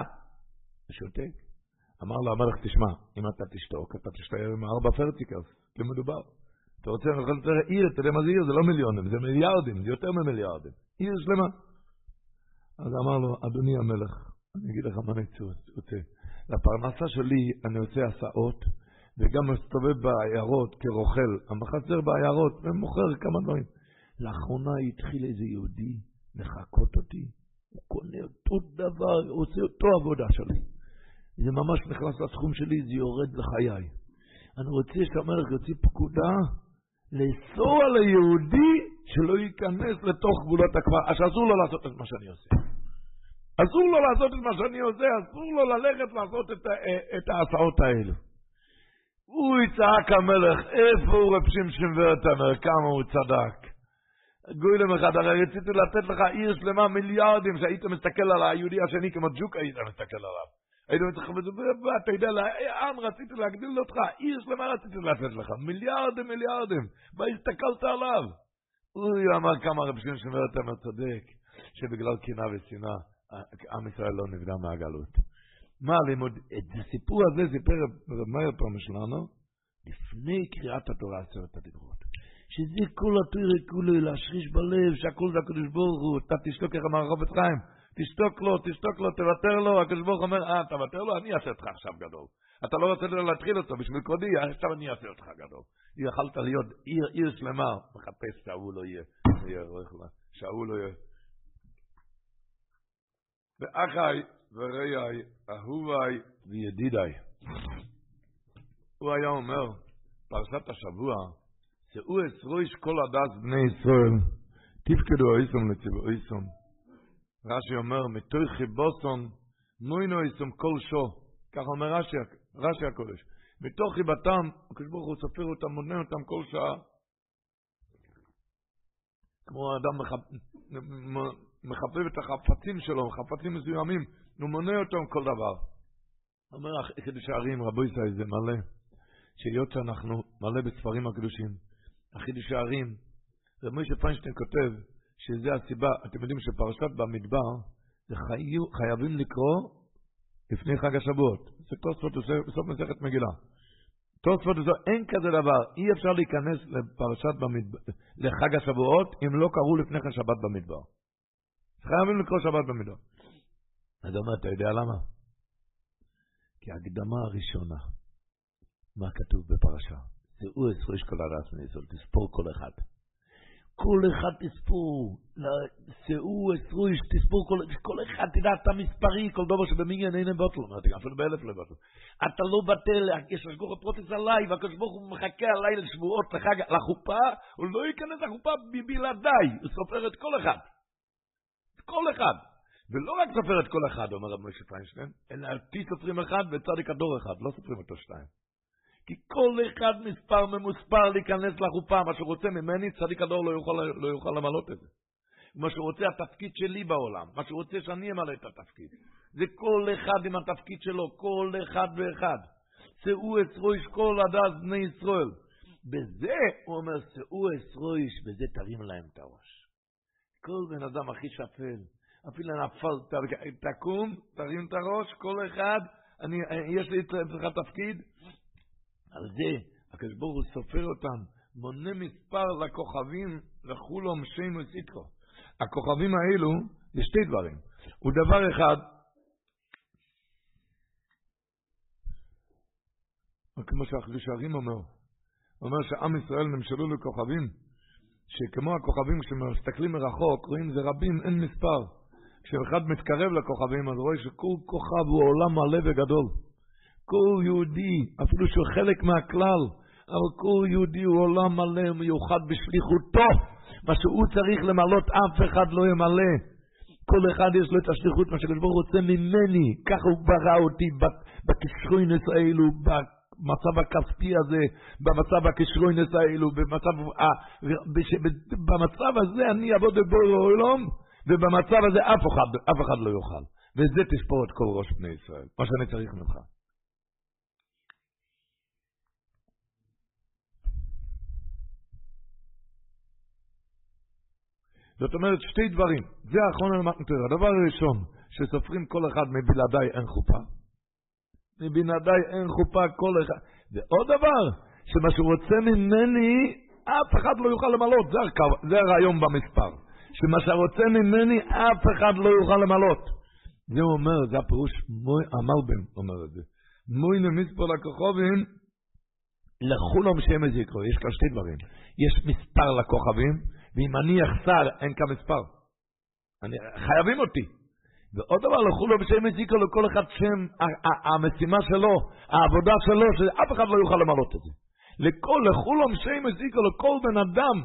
הוא שותק. אמר לו המלך, תשמע, אם אתה תשתוק, אתה תישאר עם ארבע פרטיקרס, כמדובר. אתה רוצה, יכול לתאר עיר, אתה יודע מה זה עיר? זה לא מיליונים, זה מיליארדים, זה יותר ממיליארדים. עיר שלמה. אז אמר לו, אדוני המלך, אני אגיד לך מה אני רוצה. לפרנסה שלי אני עושה הסעות, וגם מסתובב בעיירות כרוכל, המחצר בעיירות, ומוכר כמה דברים. לאחרונה התחיל איזה יהודי לחקות אותי, הוא קונה אותו דבר, הוא עושה אותו עבודה שלי. זה ממש נכנס לסכום שלי, זה יורד לחיי. אני רוצה שהמלך יוציא פקודה לאסור על היהודי שלא ייכנס לתוך גבולות הכפר, שאסור לו לעשות את מה שאני עושה. אסור לו לעשות את מה שאני עושה, אסור לו ללכת לעשות את, את ההסעות האלו. הוא יצעק המלך, איפה הוא רב שמשון ורטמר, כמה הוא צדק. גוילם אחד, הרי רציתי לתת לך עיר שלמה, מיליארדים, שהיית מסתכל על היהודי השני כמו ג'וק היית מסתכל עליו. היית מסתכל, ואתה יודע, לאן רציתי להגדיל אותך, עיר שלמה רציתי לתת לך, מיליארדים, מיליארדים, והסתכלת עליו. הוא אמר כמה רב שמשון ורטמר צודק, שבגלל קנאה ושנאה. עם ישראל לא נבדה מהגלות. מה הלימוד, את הסיפור הזה סיפר רב מאיר פעם שלנו, לפני קריאת התורה עשרת הדיברות. שזה כל התורה כולו להשריש בלב, שהכל זה הקדוש ברוך הוא, אתה תשתוק איך אמר הרב חיים, תשתוק לו, תשתוק לו, תוותר לו, הקדוש ברוך אומר, אה, תוותר לו, אני אעשה אותך עכשיו גדול. אתה לא רוצה להתחיל אותו בשביל כבודי, עכשיו אני אעשה אותך גדול. יכלת להיות עיר, עיר שלמה, מחפש שההוא לא יהיה, שההוא לא יהיה. ואחיי ורעיי, אהוביי וידידיי. הוא היה אומר, פרשת השבוע, שאו אסרויש כל הדס בני ישראל, תפקדו איסום לציבור איסום. רש"י אומר, מתוי חיבוסון, נוינו איסום כל שו. כך אומר רש"י, רש"י הקודש. מתוך חיבתם, הקדוש ברוך הוא סופר אותם, מונה אותם כל שעה. כמו אדם מחפף את החפצים שלו, חפצים מסוימים, הוא מונה אותו עם כל דבר. אומר חידוש הערים, רבו ישראל, זה מלא, שהיות שאנחנו מלא בספרים הקדושים, החידוש הערים, רב מוישה פיינשטיין כותב שזה הסיבה, אתם יודעים שפרשת במדבר, חי... חייבים לקרוא לפני חג השבועות. זה תוספות בסוף מסכת מגילה. תוספות בסוף, אין כזה דבר, אי אפשר להיכנס לפרשת במדבר, לחג השבועות אם לא קראו לפני כן שבת במדבר. חייבים לקרוא שבת במדבר. אז הוא אומר, אתה יודע למה? כי ההקדמה הראשונה, מה כתוב בפרשה? זהו עשרו איש כל הרס מישראל, תספור כל אחד. כל אחד תספור, שאו עשרו איש, תספור כל, כל אחד, תדע את המספרי, כל דבר שבמניין אין בוטל, אמרתי, אפילו באלף לא בוטל. אתה לא בטל, יש השגוח פרוטס עליי, והקדוש ברוך הוא מחכה עליי לשבועות, לחג, לחופה, הוא לא ייכנס לחופה בלעדיי, הוא סופר את כל אחד. כל אחד. ולא רק סופר את כל אחד, אומר רב משה פיינשטיין, אלא על פי סופרים אחד וצדיק הדור אחד, לא סופרים אותו שתיים. כי כל אחד מספר ממוספר להיכנס לחופה, מה שהוא רוצה ממני, צדיק הדור לא יוכל, לא יוכל למלות את זה. מה שהוא רוצה, התפקיד שלי בעולם, מה שהוא רוצה שאני אמלא את התפקיד. זה כל אחד עם התפקיד שלו, כל אחד ואחד. שאו אסרו איש כל הדס בני ישראל. בזה, הוא אומר, שאו אסרו איש, בזה תרים להם את הראש. כל בן אדם הכי שפל, אפילו נפל, תקום, תרים את הראש, כל אחד, אני, יש לי אצלך תפקיד, על זה הקדוש ברוך הוא סופר אותם, מונה מספר לכוכבים לכולום שם וסיטרו. הכוכבים האלו, זה שתי דברים. הוא דבר אחד, כמו שהחידוש הערים אומר, הוא אומר שעם ישראל נמשלו לכוכבים, שכמו הכוכבים כשמסתכלים מרחוק, רואים זה רבים, אין מספר. כשאחד מתקרב לכוכבים, אז רואה שכל כוכב הוא עולם מלא וגדול. כל יהודי, אפילו שהוא חלק מהכלל, אבל כל יהודי הוא עולם מלא ומיוחד בשליחותו. מה שהוא צריך למלות, אף אחד לא ימלא. כל אחד יש לו את השליחות, מה שקדוש ברוך הוא רוצה ממני. ככה הוא ברא אותי בכישרוינס האלו, במצב הכספי הזה, במצב הכישרוינס האלו, במצב, במצב הזה אני אעבוד בבורא עולם, ובמצב הזה אף אחד, אף אחד לא יוכל. וזה תספור את כל ראש בני ישראל, מה שאני צריך ממך. זאת אומרת, שתי דברים. זה האחרון על מתנתר. הדבר הראשון, שסופרים כל אחד מבלעדיי אין חופה. מבלעדיי אין חופה כל אחד. ועוד דבר, שמה שהוא רוצה ממני, אף אחד לא יוכל למלות. זה, הקו, זה הרעיון במספר. שמה שרוצה ממני, אף אחד לא יוכל למלות. זה הוא אומר, זה הפירוש, המלבן אומר את זה. מוי נמיספו לכוכבים, לכולם איזה יקרו. יש כאן שתי דברים. יש מספר לכוכבים, ואם אני אחסר, אין כאן מספר. אני, חייבים אותי. ועוד דבר, לכו לו בשם מזיקו לכל אחד שם, המשימה שלו, העבודה שלו, שאף אחד לא יוכל למלות את זה. לכל, לכו לו בשם מזיקו לכל בן אדם,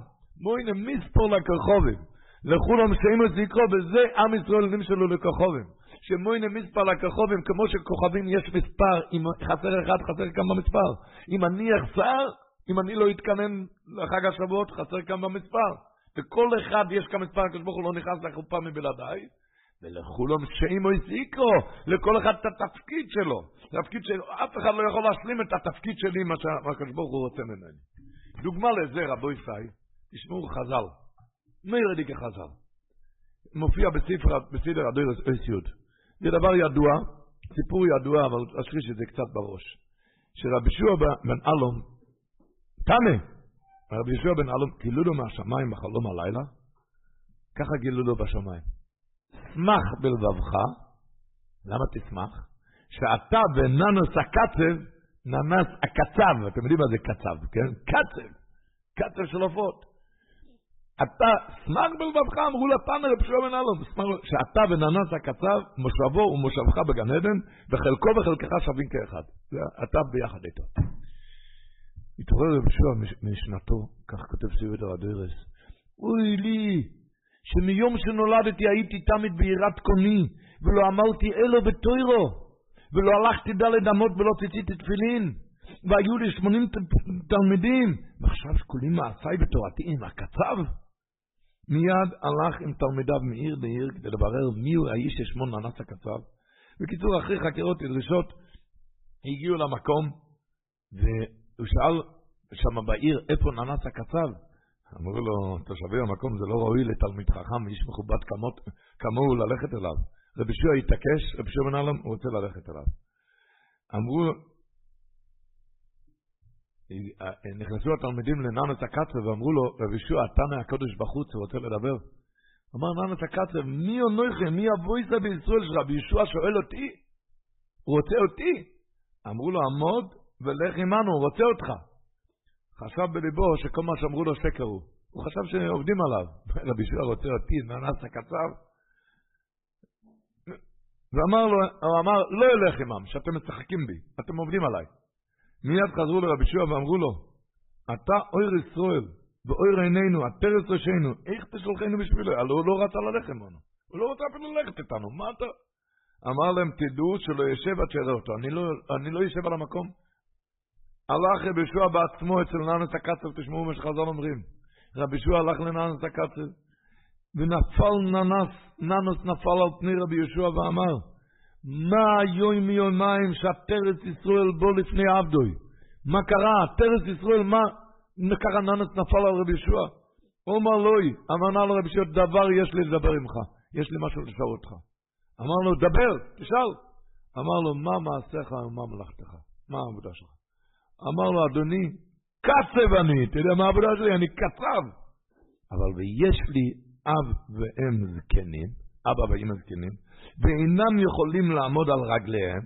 מוינה מספור לכרחובים. לכו לו בשם מזיקו, וזה עם ישראל נמשלו לכרחובים. שמוינה מספר לכרחובים, כמו שכוכבים יש מספר, אם חסר אחד, חסר כמה מספר. אם אני אחסר, אם אני לא אתכנן לחג השבועות, חסר כמה מספר. וכל אחד יש כמה מספר, הקדוש ברוך הוא לא נכנס לחופה מבלעדיי, ולכולם שאימו יסיקרו, לכל אחד את התפקיד שלו. תפקיד שלו, אף אחד לא יכול להשלים את התפקיד שלי, מה שהקדוש ברוך הוא רוצה ממני. דוגמה לזה, רבו ישראל, תשמעו חז"ל, עדי כחז"ל, מופיע בספר, בסדר הדוירס אסיוד. זה דבר ידוע, סיפור ידוע, אבל אשריש את זה קצת בראש. שרבי שוע בן אלום, תמה, רבי יהושע בן אלום, גילו לו מהשמיים בחלום הלילה, ככה גילו לו בשמיים. שמח בלבבך, למה תשמח? שאתה וננוס הקצב, ננס הקצב, אתם יודעים מה זה קצב, כן? קצב, קצב של עופות. אתה, שמח בלבבך, אמרו רבי יהושע בן אלום, שאתה וננס הקצב, מושבו ומושבך בגן עדן, וחלקו וחלקך שווים כאחד. אתה ביחד איתו. התעורר רב שועה משנתו, כך כותב סיבת הרדרס, אוי לי, שמיום שנולדתי הייתי תמיד ביראת קוני, ולא אמרתי אלו בתוירו, ולא הלכתי דלת אמות ולא ציציתי תפילין, והיו לי שמונים תלמידים, ועכשיו שקולים מעשיי בתורתי עם הקצב? מיד הלך עם תלמידיו מעיר לעיר כדי לברר מיהו האיש ששמו ננס הקצב. בקיצור, אחרי חקירות ודרישות, הגיעו למקום, והוא שאל שם בעיר, איפה ננס הקצב? אמרו לו, תושבי המקום, זה לא ראוי לתלמיד חכם, איש מכובד כמוהו ללכת אליו. רבי שועה התעקש, רבי שועה בן אלם, הוא רוצה ללכת אליו. אמרו, נכנסו התלמידים לננס הקצב ואמרו לו, רבי שועה, אתה מהקודש בחוץ, הוא רוצה לדבר. אמר ננס הקצב, מי אונכם, מי אבויסה בישראל שלך? וישוע שואל אותי, הוא רוצה אותי. אמרו לו, עמוד ולך עמנו, הוא רוצה אותך. חשב בליבו שכל מה שאמרו לו שקר הוא. הוא חשב שעובדים עליו. רבי שועה רוצה אותי, ננס הקצב. ואמר לו, הוא אמר, לא אלך עמם, שאתם משחקים בי, אתם עובדים עליי. מיד חזרו לרבי שועה ואמרו לו, אתה אויר ישראל, ואויר עינינו, עטרת ראשינו, איך תשלחנו בשבילו? הלוא הוא לא רצה ללכת עמנו. הוא לא רוצה אפילו ללכת איתנו, מה אתה... אמר להם, תדעו שלא ישב עד שיראה אותו, אני לא, אני לא יושב על המקום. הלך רבי שועה בעצמו אצל ננס הקצב, תשמעו מה שחז"ל אומרים. רבי שועה הלך לננס הקצב, ונפל ננס, ננוס נפל על פני רבי יהושע ואמר, מה היום מיומיים שהפרץ ישראל בו לפני עבדוי? מה קרה? פרץ ישראל, מה? ככה ננס נפל על רבי יהושע. אומר לוי, אמרנה לו רבי יהושע, דבר יש לי לדבר עמך, יש לי משהו לשאול אותך. אמר לו, דבר, תשאל. אמר לו, מה מעשיך ומה מלאכתך? מה העבודה שלך? אמר לו, אדוני, קצב אני, אתה יודע מה העבודה שלי? אני קצב. אבל ויש לי אב ואם זקנים, אבא ואמא זקנים, ואינם יכולים לעמוד על רגליהם,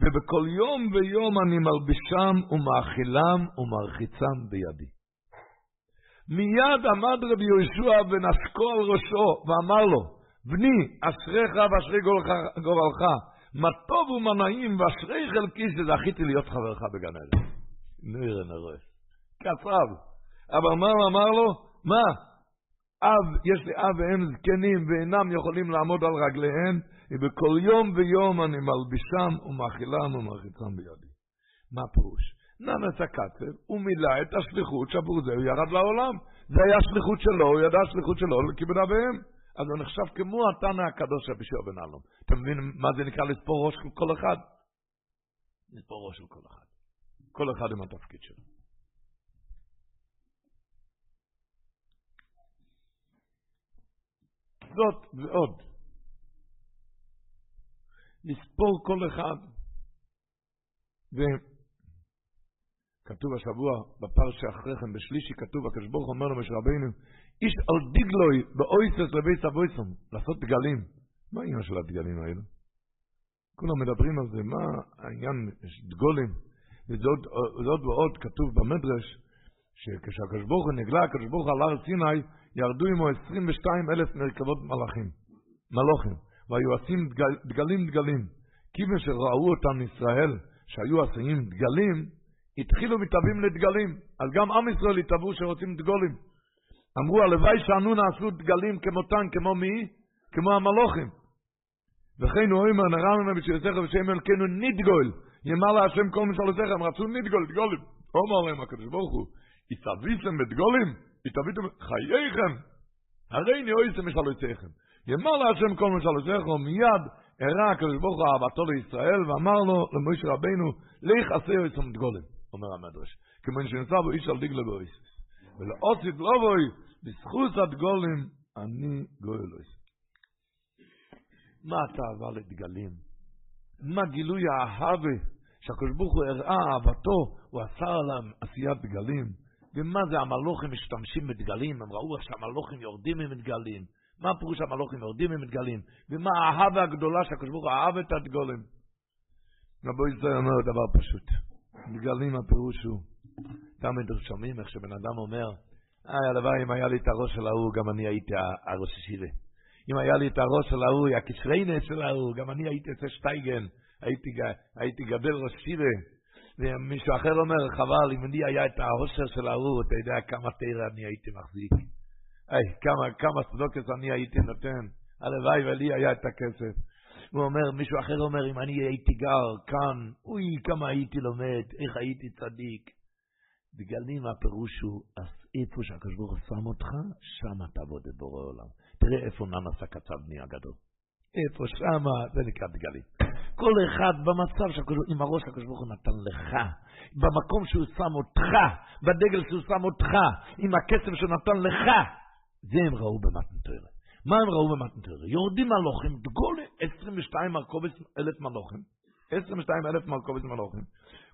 ובכל יום ויום אני מלבישם ומאכילם ומרחיצם בידי. מיד עמד רבי יהושע ונשקו על ראשו ואמר לו, בני, אשריך ואשרי גורלך, מה טוב ומה נעים ואשרי חלקי שזכיתי להיות חברך בגן עדן. נראה נראה. קצב. אבל מה הוא אמר לו? מה? אב, יש לי אב ואם זקנים ואינם יכולים לעמוד על רגליהם, ובכל יום ויום אני מלבישם ומאכילם ומרחיצם בידי. מה פירוש? ננס הקצב, הוא מילא את השליחות שעבור זה הוא ירד לעולם. זה היה שליחות שלו, הוא ידע שליחות שלו לכיבוד אביהם. אז הוא נחשב כמו התנא הקדוש רבי שיוע בן אלום. אתם מבינים מה זה נקרא לספור ראש של כל אחד? לספור ראש של כל אחד. כל אחד עם התפקיד שלו. זאת ועוד. לספור כל אחד. וכתוב השבוע, בפרשה אחרי כן, בשלישי, כתוב, הקדוש ברוך אומר למשה רבינו, איש על דיגלוי באויסס לבי סבויסום, לעשות דגלים. מה העניין של הדגלים האלו? כולם מדברים על זה, מה העניין, יש דגולים, וזאת ועוד כתוב במדרש, שכשהקדוש ברוך הוא נגלה, הקדוש ברוך הוא על הר סיני, ירדו עמו 22 אלף מרכבות מלאכים, מלוכים, והיו עשים דגל, דגלים דגלים. כיוון שראו אותם ישראל, שהיו עשויים דגלים, התחילו מתאבים לדגלים. אז גם עם ישראל התאבו שרוצים דגולים. אמרו, הלוואי שאנו נעשו דגלים כמותן, כמו מי? כמו המלוכים. וכן הוא אומר, נראה לנו בשבילתך ושם אלוקינו נדגול. יאמר להשם כל משלותיך, הם רצו נדגול, דגולים. אומר להם הקדוש ברוך הוא, התאביתם בדגולים? התאביתם חייכם? הרי נאויסם משלותיכם. יאמר להשם כל משלותיך, מיד הראה הקדוש ברוך הוא אהבתו לישראל, ואמר לו למשה רבנו, לך עשה יועצם דגולים, אומר המדרש. כמו שנמצא בו איש על דגלו באויסס. ולעושית לא בוי, בזכות הדגולים, אני גואל אויסס. מה התאווה לדגלים? מה גילוי האהבה שהקדוש ברוך הוא הראה אהבתו, הוא עשה עליהם עשיית דגלים. ומה זה המלוכים משתמשים בדגלים? הם ראו איך שהמלוכים יורדים עם דגלים. מה פירוש המלוכים יורדים עם דגלים? ומה האהבה הגדולה שהקדוש ברוך הוא אהב את הדגולים? רבו ישראל אומר דבר פשוט. דגלים הפירוש הוא, תמיד שומעים איך שבן אדם אומר, איי, הלוואי אם היה לי את הראש של ההוא, גם אני הייתי הראש השירה. אם היה לי את הראש של ההוא, הקשריינס של ההוא, גם אני הייתי אצל שטייגן, הייתי, הייתי גדל ראש שירה. ומישהו אחר אומר, חבל, אם לי היה את העושר של ההוא, אתה יודע כמה תרא אני הייתי מחזיק. איי, כמה, כמה צדוקת אני הייתי נותן. הלוואי ולי היה את הכסף. הוא אומר, מישהו אחר אומר, אם אני הייתי גר כאן, אוי, כמה הייתי לומד, איך הייתי צדיק. בגלים הפירוש הוא איפה שהקדוש ברוך הוא שם אותך, שם תעבוד את בורא עולם. תראה איפה ננס הקצב נהיה גדול. איפה שמה, זה נקרא דגלים. כל אחד במצב עם הראש הקדוש ברוך הוא נתן לך, במקום שהוא שם אותך, בדגל שהוא שם אותך, עם הכסף שהוא נתן לך, זה הם ראו במתנתרא. מה הם ראו במתנתרא? יורדים מלוכים, כל 22 מרכובס אלף מלוכים, 22 אלף מרכובס מלוכים.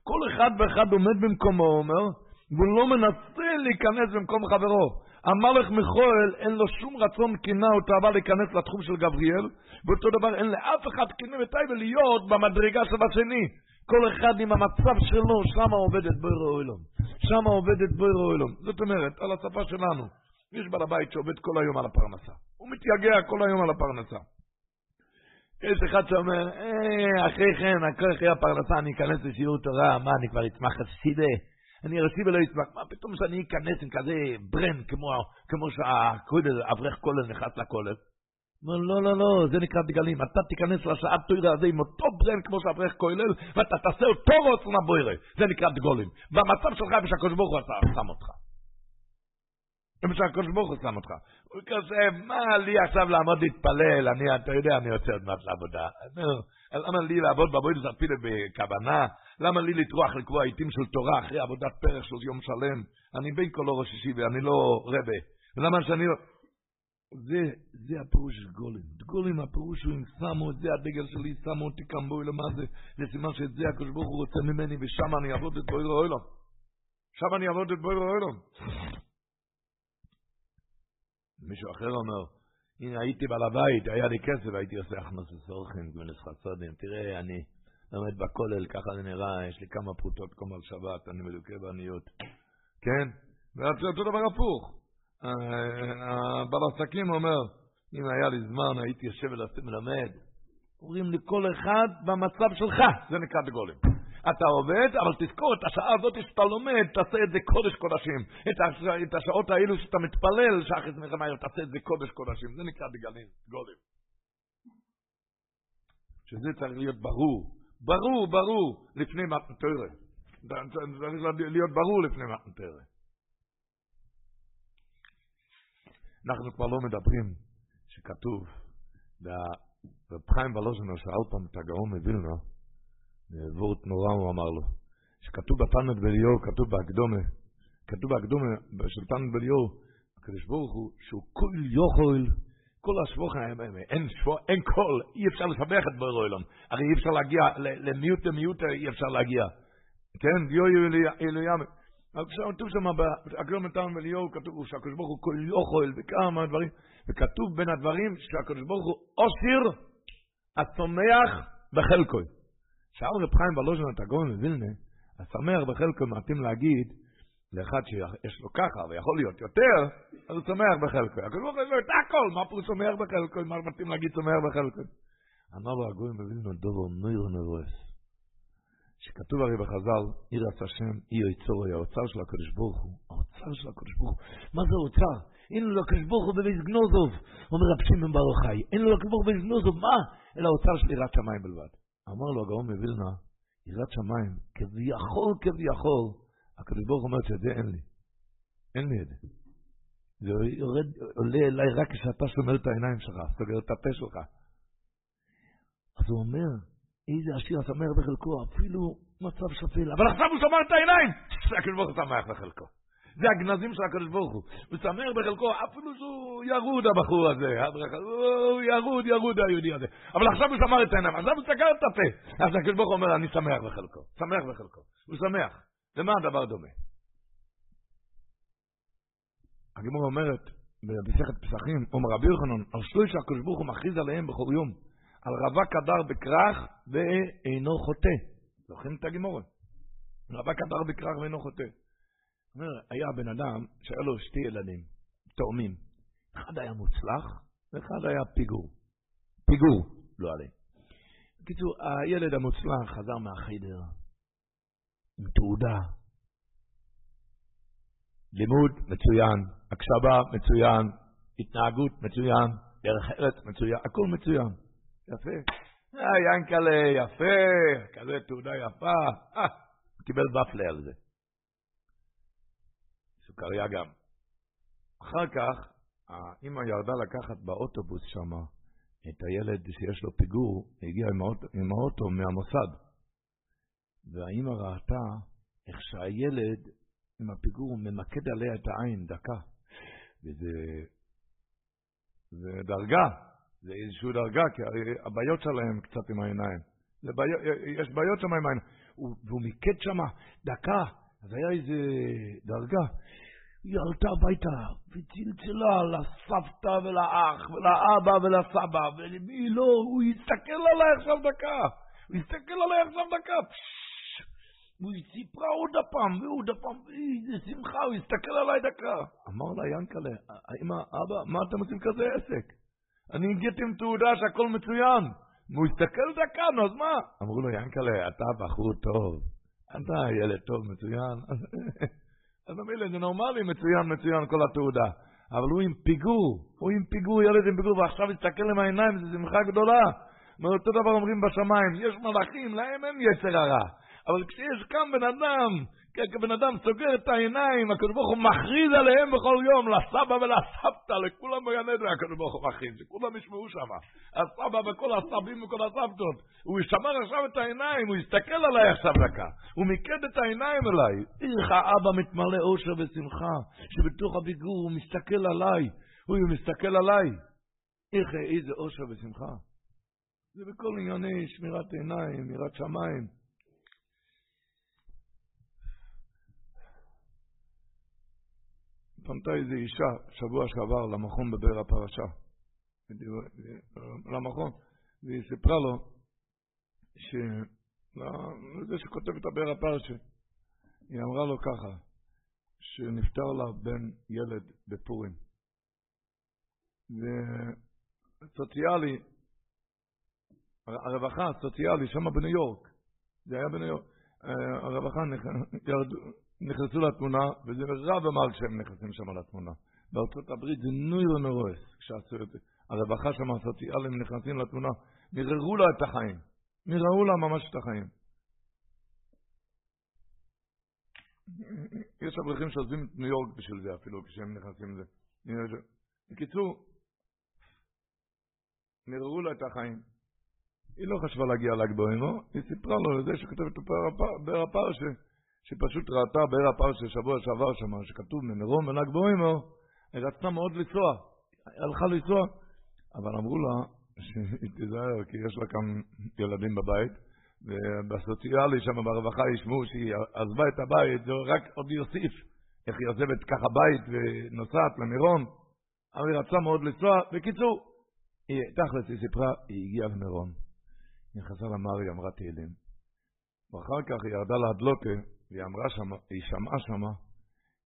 כל אחד ואחד עומד במקומו, אומר, והוא לא מנסה להיכנס במקום חברו. המלך מיכואל, אין לו שום רצון קינה או תאווה להיכנס לתחום של גבריאל, ואותו דבר אין לאף אחד קינה וטייבה להיות במדרגה של השני. כל אחד עם המצב שלו, שם עובד את בוירו אוילום. שם עובד את בוירו אוילום. זאת אומרת, על השפה שלנו, יש בעל הבית שעובד כל היום על הפרנסה. הוא מתייגע כל היום על הפרנסה. יש אחד שאומר, אה, אחרי כן, אחרי הפרנסה אני אכנס לשיעור תורה, מה, אני כבר אצמח חסידה? אני רצי ולא אצמח, מה פתאום שאני אכנס עם כזה ברן, כמו, כמו שהכולל, אברך כולל נכנס לכולל? אומר, לא, לא, לא, זה נקרא דגלים. אתה תיכנס לשעת תוירה הזה עם אותו ברן כמו שאברך כולל, ואתה תעשה אותו רוצן הבוירה. זה נקרא דגולים. והמצב שלך ושהקדוש ברוך הוא שם אותך. מה שהקדוש ברוך הוא שם אותך. הוא כזה, מה לי עכשיו לעמוד להתפלל? אני, אתה יודע, אני יוצא עוד מעט לעבודה. למה לי לעבוד בעבודת אפילו בכוונה? למה לי לטרוח לקבוע עיתים של תורה אחרי עבודת פרח של יום שלם? אני בין כל ראש אישי ואני לא רבה. ולמה שאני לא... זה, זה הפירוש של גולים. גולים הפירוש הוא אם שמו, זה הדגל שלי, שמו אותי כאן בואי למה זה, סימן שאת זה הקדוש ברוך הוא רוצה ממני ושם אני אעבוד את בויר האוילום. שם אני אעבוד את בויר האוילום. מישהו אחר אומר, הנה הייתי בעל הבית, היה לי כסף, הייתי עושה הכנסות אורחים, גמלס חסודים, תראה, אני לומד בכולל, ככה זה נראה, יש לי כמה פרוטות קום על שבת, אני מדוכא בעניות. כן? ואותו דבר הפוך. בעל עסקים אומר, אם היה לי זמן, הייתי יושב ולמד. אומרים לכל אחד במצב שלך, זה נקרא דגולים. אתה עובד, אבל תזכור, את השעה הזאת שאתה לומד, תעשה את זה קודש קודשים. את, הש... את השעות האלו שאתה מתפלל, זה מלחמה, תעשה את זה קודש קודשים. זה נקרא דגלים, גולים. שזה צריך להיות ברור. ברור, ברור, לפני מתנתרא. צריך להיות ברור לפני מתנתרא. אנחנו כבר לא מדברים שכתוב, ורב חיים ולוז'נר שאל פעם את הגאון מווילנה, וורט נורא הוא אמר לו, שכתוב בתלמוד בליאור, כתוב בהקדומה, כתוב בהקדומה של תלמוד בליאור, הקדוש ברוך הוא, שהוא כל יוכל, כל השבוכה, אין, שבוע, אין קול, אי אפשר לשבח את בור העולם. הרי אי אפשר להגיע, למיעוט למיעוט אי אפשר להגיע. כן, דיו אלוים. אז עכשיו כתוב שם, בהקדומה תלמוד בליאור, כתוב שהקדוש ברוך הוא כל יוכל וכמה דברים, וכתוב בין הדברים שהקדוש ברוך הוא אוסיר הצומח בחלקוי. שאל רב חיים בלוז'ן את הגאון מווילנה, השמח בחלקו מתאים להגיד לאחד שיש לו ככה ויכול להיות יותר, אז הוא שמח בחלקו. הקדוש ברוך הוא את הכל, מה פה הוא שמח בחלקו, מה מתאים להגיד שמח בחלקו? אמר לו הגאון מווילנה דובר נויר נרועס. שכתוב הרי בחז"ל, עיר עץ השם, אי יצור, האוצר של הקדוש ברוך הוא. האוצר של הקדוש ברוך הוא. מה זה האוצר? אין לו לקדוש ברוך הוא בבית גנוזוב, אומר רב שמעון בר יוחאי. אין לו לקדוש ברוך הוא בבית גנוזוב, מה? אלא האוצר של יראת שמיים בלבד. אמר לו הגאון מווילנה, יראת שמיים, כביכול כביכול, הקדוש ברוך אומר שאת זה אין לי. אין לי את זה. זה יורד, עולה אליי רק כשאתה שומר את העיניים שלך, סוגר את הפה שלך. אז הוא אומר, איזה עשיר השמח בחלקו, אפילו מצב שפל, אבל עכשיו הוא שומר את העיניים, הקדוש ברוך הוא שמח בחלקו. זה הגנזים של הקדוש ברוך הוא. הוא שמח בחלקו, אפילו שהוא ירוד הבחור הזה, הוא ירוד, ירוד היהודי הזה. אבל עכשיו הוא שמר את העיניים, עכשיו הוא סגר את הפה. אז הקדוש ברוך הוא אומר, אני שמח בחלקו, שמח בחלקו. הוא שמח. למה הדבר דומה? הגמור אומרת, במסכת פסחים, אומר רבי יוחנן, על שלוש הקדוש ברוך הוא מכריז עליהם בכל יום, על רווק הדר בכרך ואינו חוטא. זוכרים את הגמור? רווק הדר בכרך ואינו חוטא. אומר, היה בן אדם שהיה לו שתי ילדים, תאומים. אחד היה מוצלח, ואחד היה פיגור. פיגור, לא עליהם. בקיצור, הילד המוצלח חזר מהחיידר עם תעודה. לימוד מצוין, הקשבה מצוין, התנהגות מצוין, דרך ארץ מצוין, הכל מצוין. יפה. אה, ינקלה, יפה, כזה תעודה יפה. אה, קיבל ופלה על זה. סוכריה גם. אחר כך, האמא ירדה לקחת באוטובוס שם את הילד שיש לו פיגור, הגיע עם האוטו, עם האוטו מהמוסד. והאמא ראתה איך שהילד עם הפיגור ממקד עליה את העין דקה. וזה, זה דרגה, זה איזושהי דרגה, כי הרי הבעיות שלהם קצת עם העיניים. בעיות, יש בעיות שם עם העיניים. והוא מיקד שם דקה, אז היה איזה דרגה. היא עלתה הביתה וצלצלה לסבתא ולאח ולאבא ולסבא, והיא לא, הוא הסתכל עליי עכשיו דקה, הוא הסתכל עליי עכשיו דקה. והיא סיפרה עוד הפעם ועוד הפעם, איזה שמחה, הוא הסתכל עליי דקה. אמר לה ינקלה, אמא, אבא, מה אתם עושים כזה עסק? אני הגיתי עם תעודה שהכל מצוין. והוא הסתכל דקה, נו אז מה? אמרו לו, ינקלה, אתה בחור טוב, אתה ילד טוב, מצוין. אז ממילא זה נורמלי, מצוין, מצוין, כל התעודה. אבל הוא עם פיגור, הוא עם פיגור, ילד עם פיגור, ועכשיו הסתכל עם העיניים, זו שמחה גדולה. ואותו דבר אומרים בשמיים, יש מלאכים, להם אין יצר הרע. אבל כשיש כאן בן אדם כבן אדם סוגר את העיניים, הקדוש ברוך הוא מכריז עליהם בכל יום, לסבא ולסבתא, לכולם בגן עדן הקדוש ברוך הוא מכריז, שכולם ישמעו שם. הסבא וכל הסבים וכל הסבתות. הוא שמר עכשיו את העיניים, הוא הסתכל עליי עכשיו דקה. הוא מיקד את העיניים אליי. איך האבא מתמלא אושר ושמחה, שבתוך הביגור הוא מסתכל עליי. הוא מסתכל עליי. איך, איזה אושר ושמחה. זה בכל ענייני שמירת עיניים, יראת שמיים. פנתה איזו אישה שבוע שעבר למכון בבאר הפרשה, למכון, והיא סיפרה לו שזה שכותב את הבאר הפרשה, היא אמרה לו ככה, שנפטר לה בן ילד בפורים. וסוציאלי, הרווחה הסוציאלי שם בניו יורק, זה היה בניו יורק, אה, הרווחה ירדו, נכנסו לתמונה, וזה רב אמר כשהם נכנסים שם לתמונה. בארצות הברית זה נוירו נורס, כשעשו את זה. הרווחה שם הסוציאליים נכנסים לתמונה, מיררו לה את החיים. מיררו לה ממש את החיים. יש אברכים שעוזבים את ניו יורק בשביל זה אפילו, כשהם נכנסים לזה. בקיצור, מיררו לה את החיים. היא לא חשבה להגיע לגבוהימו, היא סיפרה לו לזה שכתב את הפר הפרשה. שפשוט ראתה בער הפרשה שבוע שעבר שם, שכתוב ממירון ונהג בוימו, היא רצתה מאוד לנסוע, הלכה לנסוע, אבל אמרו לה שהיא תיזהר, כי יש לה כאן ילדים בבית, ובסוציאלי שם ברווחה ישמעו שהיא עזבה את הבית, זה רק עוד יוסיף איך היא עוזבת ככה בית ונוסעת למירון, אבל היא רצתה מאוד לנסוע. בקיצור, היא, תכלס היא סיפרה, היא הגיעה למירון, נכנסה למרי, אמרה תהילים, ואחר כך היא ירדה להדלוקה, והיא אמרה שם, היא שמעה שם,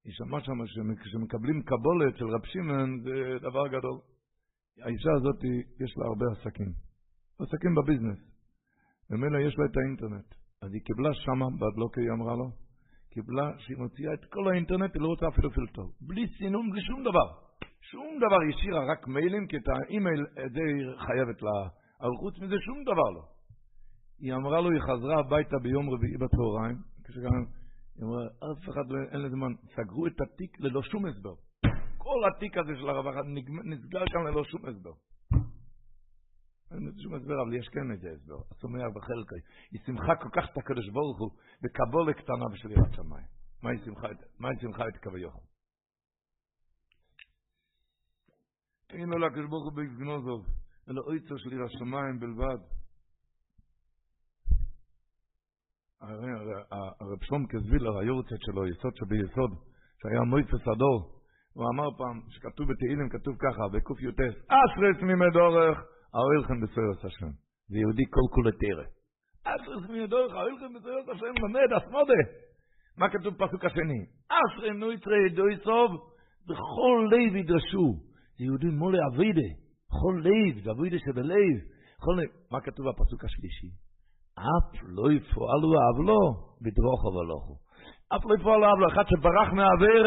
היא שמעה שם שכשמקבלים קבולת של רב שמעון זה דבר גדול. האישה הזאת, יש לה הרבה עסקים. עסקים בביזנס. ומילא יש לה את האינטרנט. אז היא קיבלה שמה, בהדלוקה היא אמרה לו, קיבלה שהיא מוציאה את כל האינטרנט, היא לא רוצה אפילו פילטר. בלי סינון, בלי שום דבר. שום דבר, היא השאירה רק מיילים, כי את האימייל, את זה היא חייבת לה. אבל חוץ מזה שום דבר לא. היא אמרה לו, היא חזרה הביתה ביום רביעי בצהריים, אף אחד לא, אין לזה זמן, סגרו את התיק ללא שום הסבר. כל התיק הזה של הרווחה נסגר כאן ללא שום הסבר. אין לזה שום הסבר, אבל יש כן איזה הסבר. השומח בחלקי. היא שמחה כל כך את הקדוש ברוך הוא, בקבולה קטנה בשל יראת שמיים. מה היא שמחה את קווי? אין לו לקדוש ברוך הוא בגנוזוב, אלא אויצו של יראת שמיים בלבד. הרב שלומקה זווילר, היורצת שלו, יסוד שביסוד, שהיה מויפס הדור, הוא אמר פעם, שכתוב בתהילים, כתוב ככה, בקי"ט, אסרס ממדורך, האוילכם בסוירס השם. זה יהודי כל כולי תרא. אסרס ממדורך, האוילכם בסוירס השם, למד, אסמודה. מה כתוב בפסוק השני? אסרם נויצרי ידוי סוב, בכל לב ידרשו. זה יהודי מולי אבידה, בכל לב, זה אבידה שבלב. מה כתוב בפסוק השלישי? אף לא יפועלו עוולו בדרוך ובלוכו. אף לא יפועל עוולו, אחד שברח מהאוויר,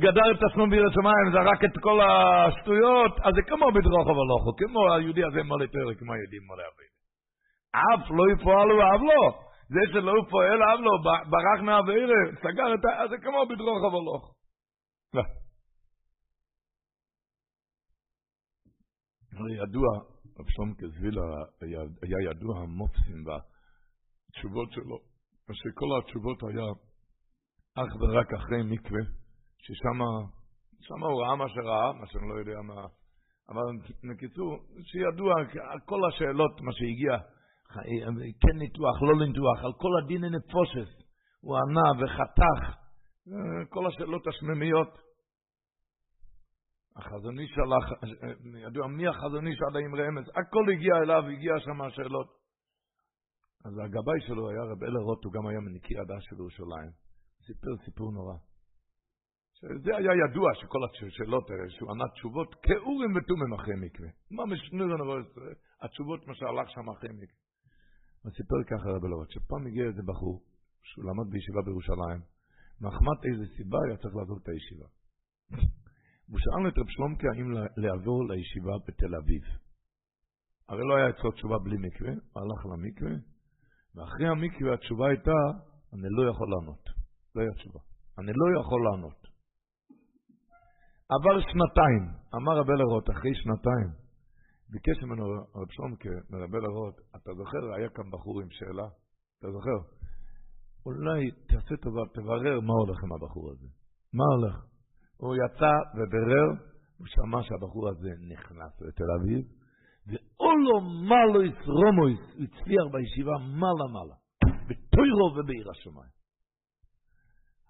גדר את עצמו בירת שמיים, זרק את כל השטויות, אז זה כמו בדרוך ובלוכו, כמו היהודי הזה מלא פרק, כמו היהודי מלא אוויר. אף לא יפועלו עוולו. זה שלא פועל עוולו, ברח מהאוויר, סגר את ה... אז זה כמו בדרוך ובלוכו. לא. לא ידוע רב שלומקה זווילה היה ידוע המופסים והתשובות שלו, שכל התשובות היה אך ורק אחרי מקווה, ששם הוא ראה מה שראה, מה שאני לא יודע מה, אבל בקיצור, שידוע, כל השאלות, מה שהגיע, כן ניתוח, לא ניתוח, על כל הדין הנפושס, הוא ענה וחתך, כל השאלות השממיות. החזון איש הלך, ידוע מי החזון איש עד האמרי אמץ, הכל הגיע אליו, הגיע שם השאלות. אז הגבאי שלו היה רב אלר רוט, הוא גם היה מניקי הדס של ירושלים. סיפר סיפור נורא. שזה היה ידוע שכל השאלות האלה, שהוא ענה תשובות כאורים ותומים אחרי מקווה. מה משנור הנורא, התשובות מה שהלך שם אחרי מקווה. הוא סיפר ככה רב אלר רוט, שפעם הגיע איזה בחור, שהוא למד בישיבה בירושלים, מחמת איזה סיבה היה צריך לעזוב את הישיבה. והוא שאל את רב שלומקה האם לעבור לישיבה בתל אביב. הרי לא היה אצלו תשובה בלי מקווה, הלך למקווה, ואחרי המקווה התשובה הייתה, אני לא יכול לענות. לא היה תשובה. אני לא יכול לענות. עבר שנתיים, אמר רב אלרוט, אחרי שנתיים, ביקש ממנו רב שלומקה, מרב אלרוט, אתה זוכר, היה כאן בחור עם שאלה, אתה זוכר? אולי תעשה טובה, תברר מה הולך עם הבחור הזה. מה הולך? הוא יצא וברר, הוא שמע שהבחור הזה נכנס לתל אביב, ואולו מלויס רומויס, הוא הצליח בישיבה מעלה מעלה, בתוירו ובעיר השמיים.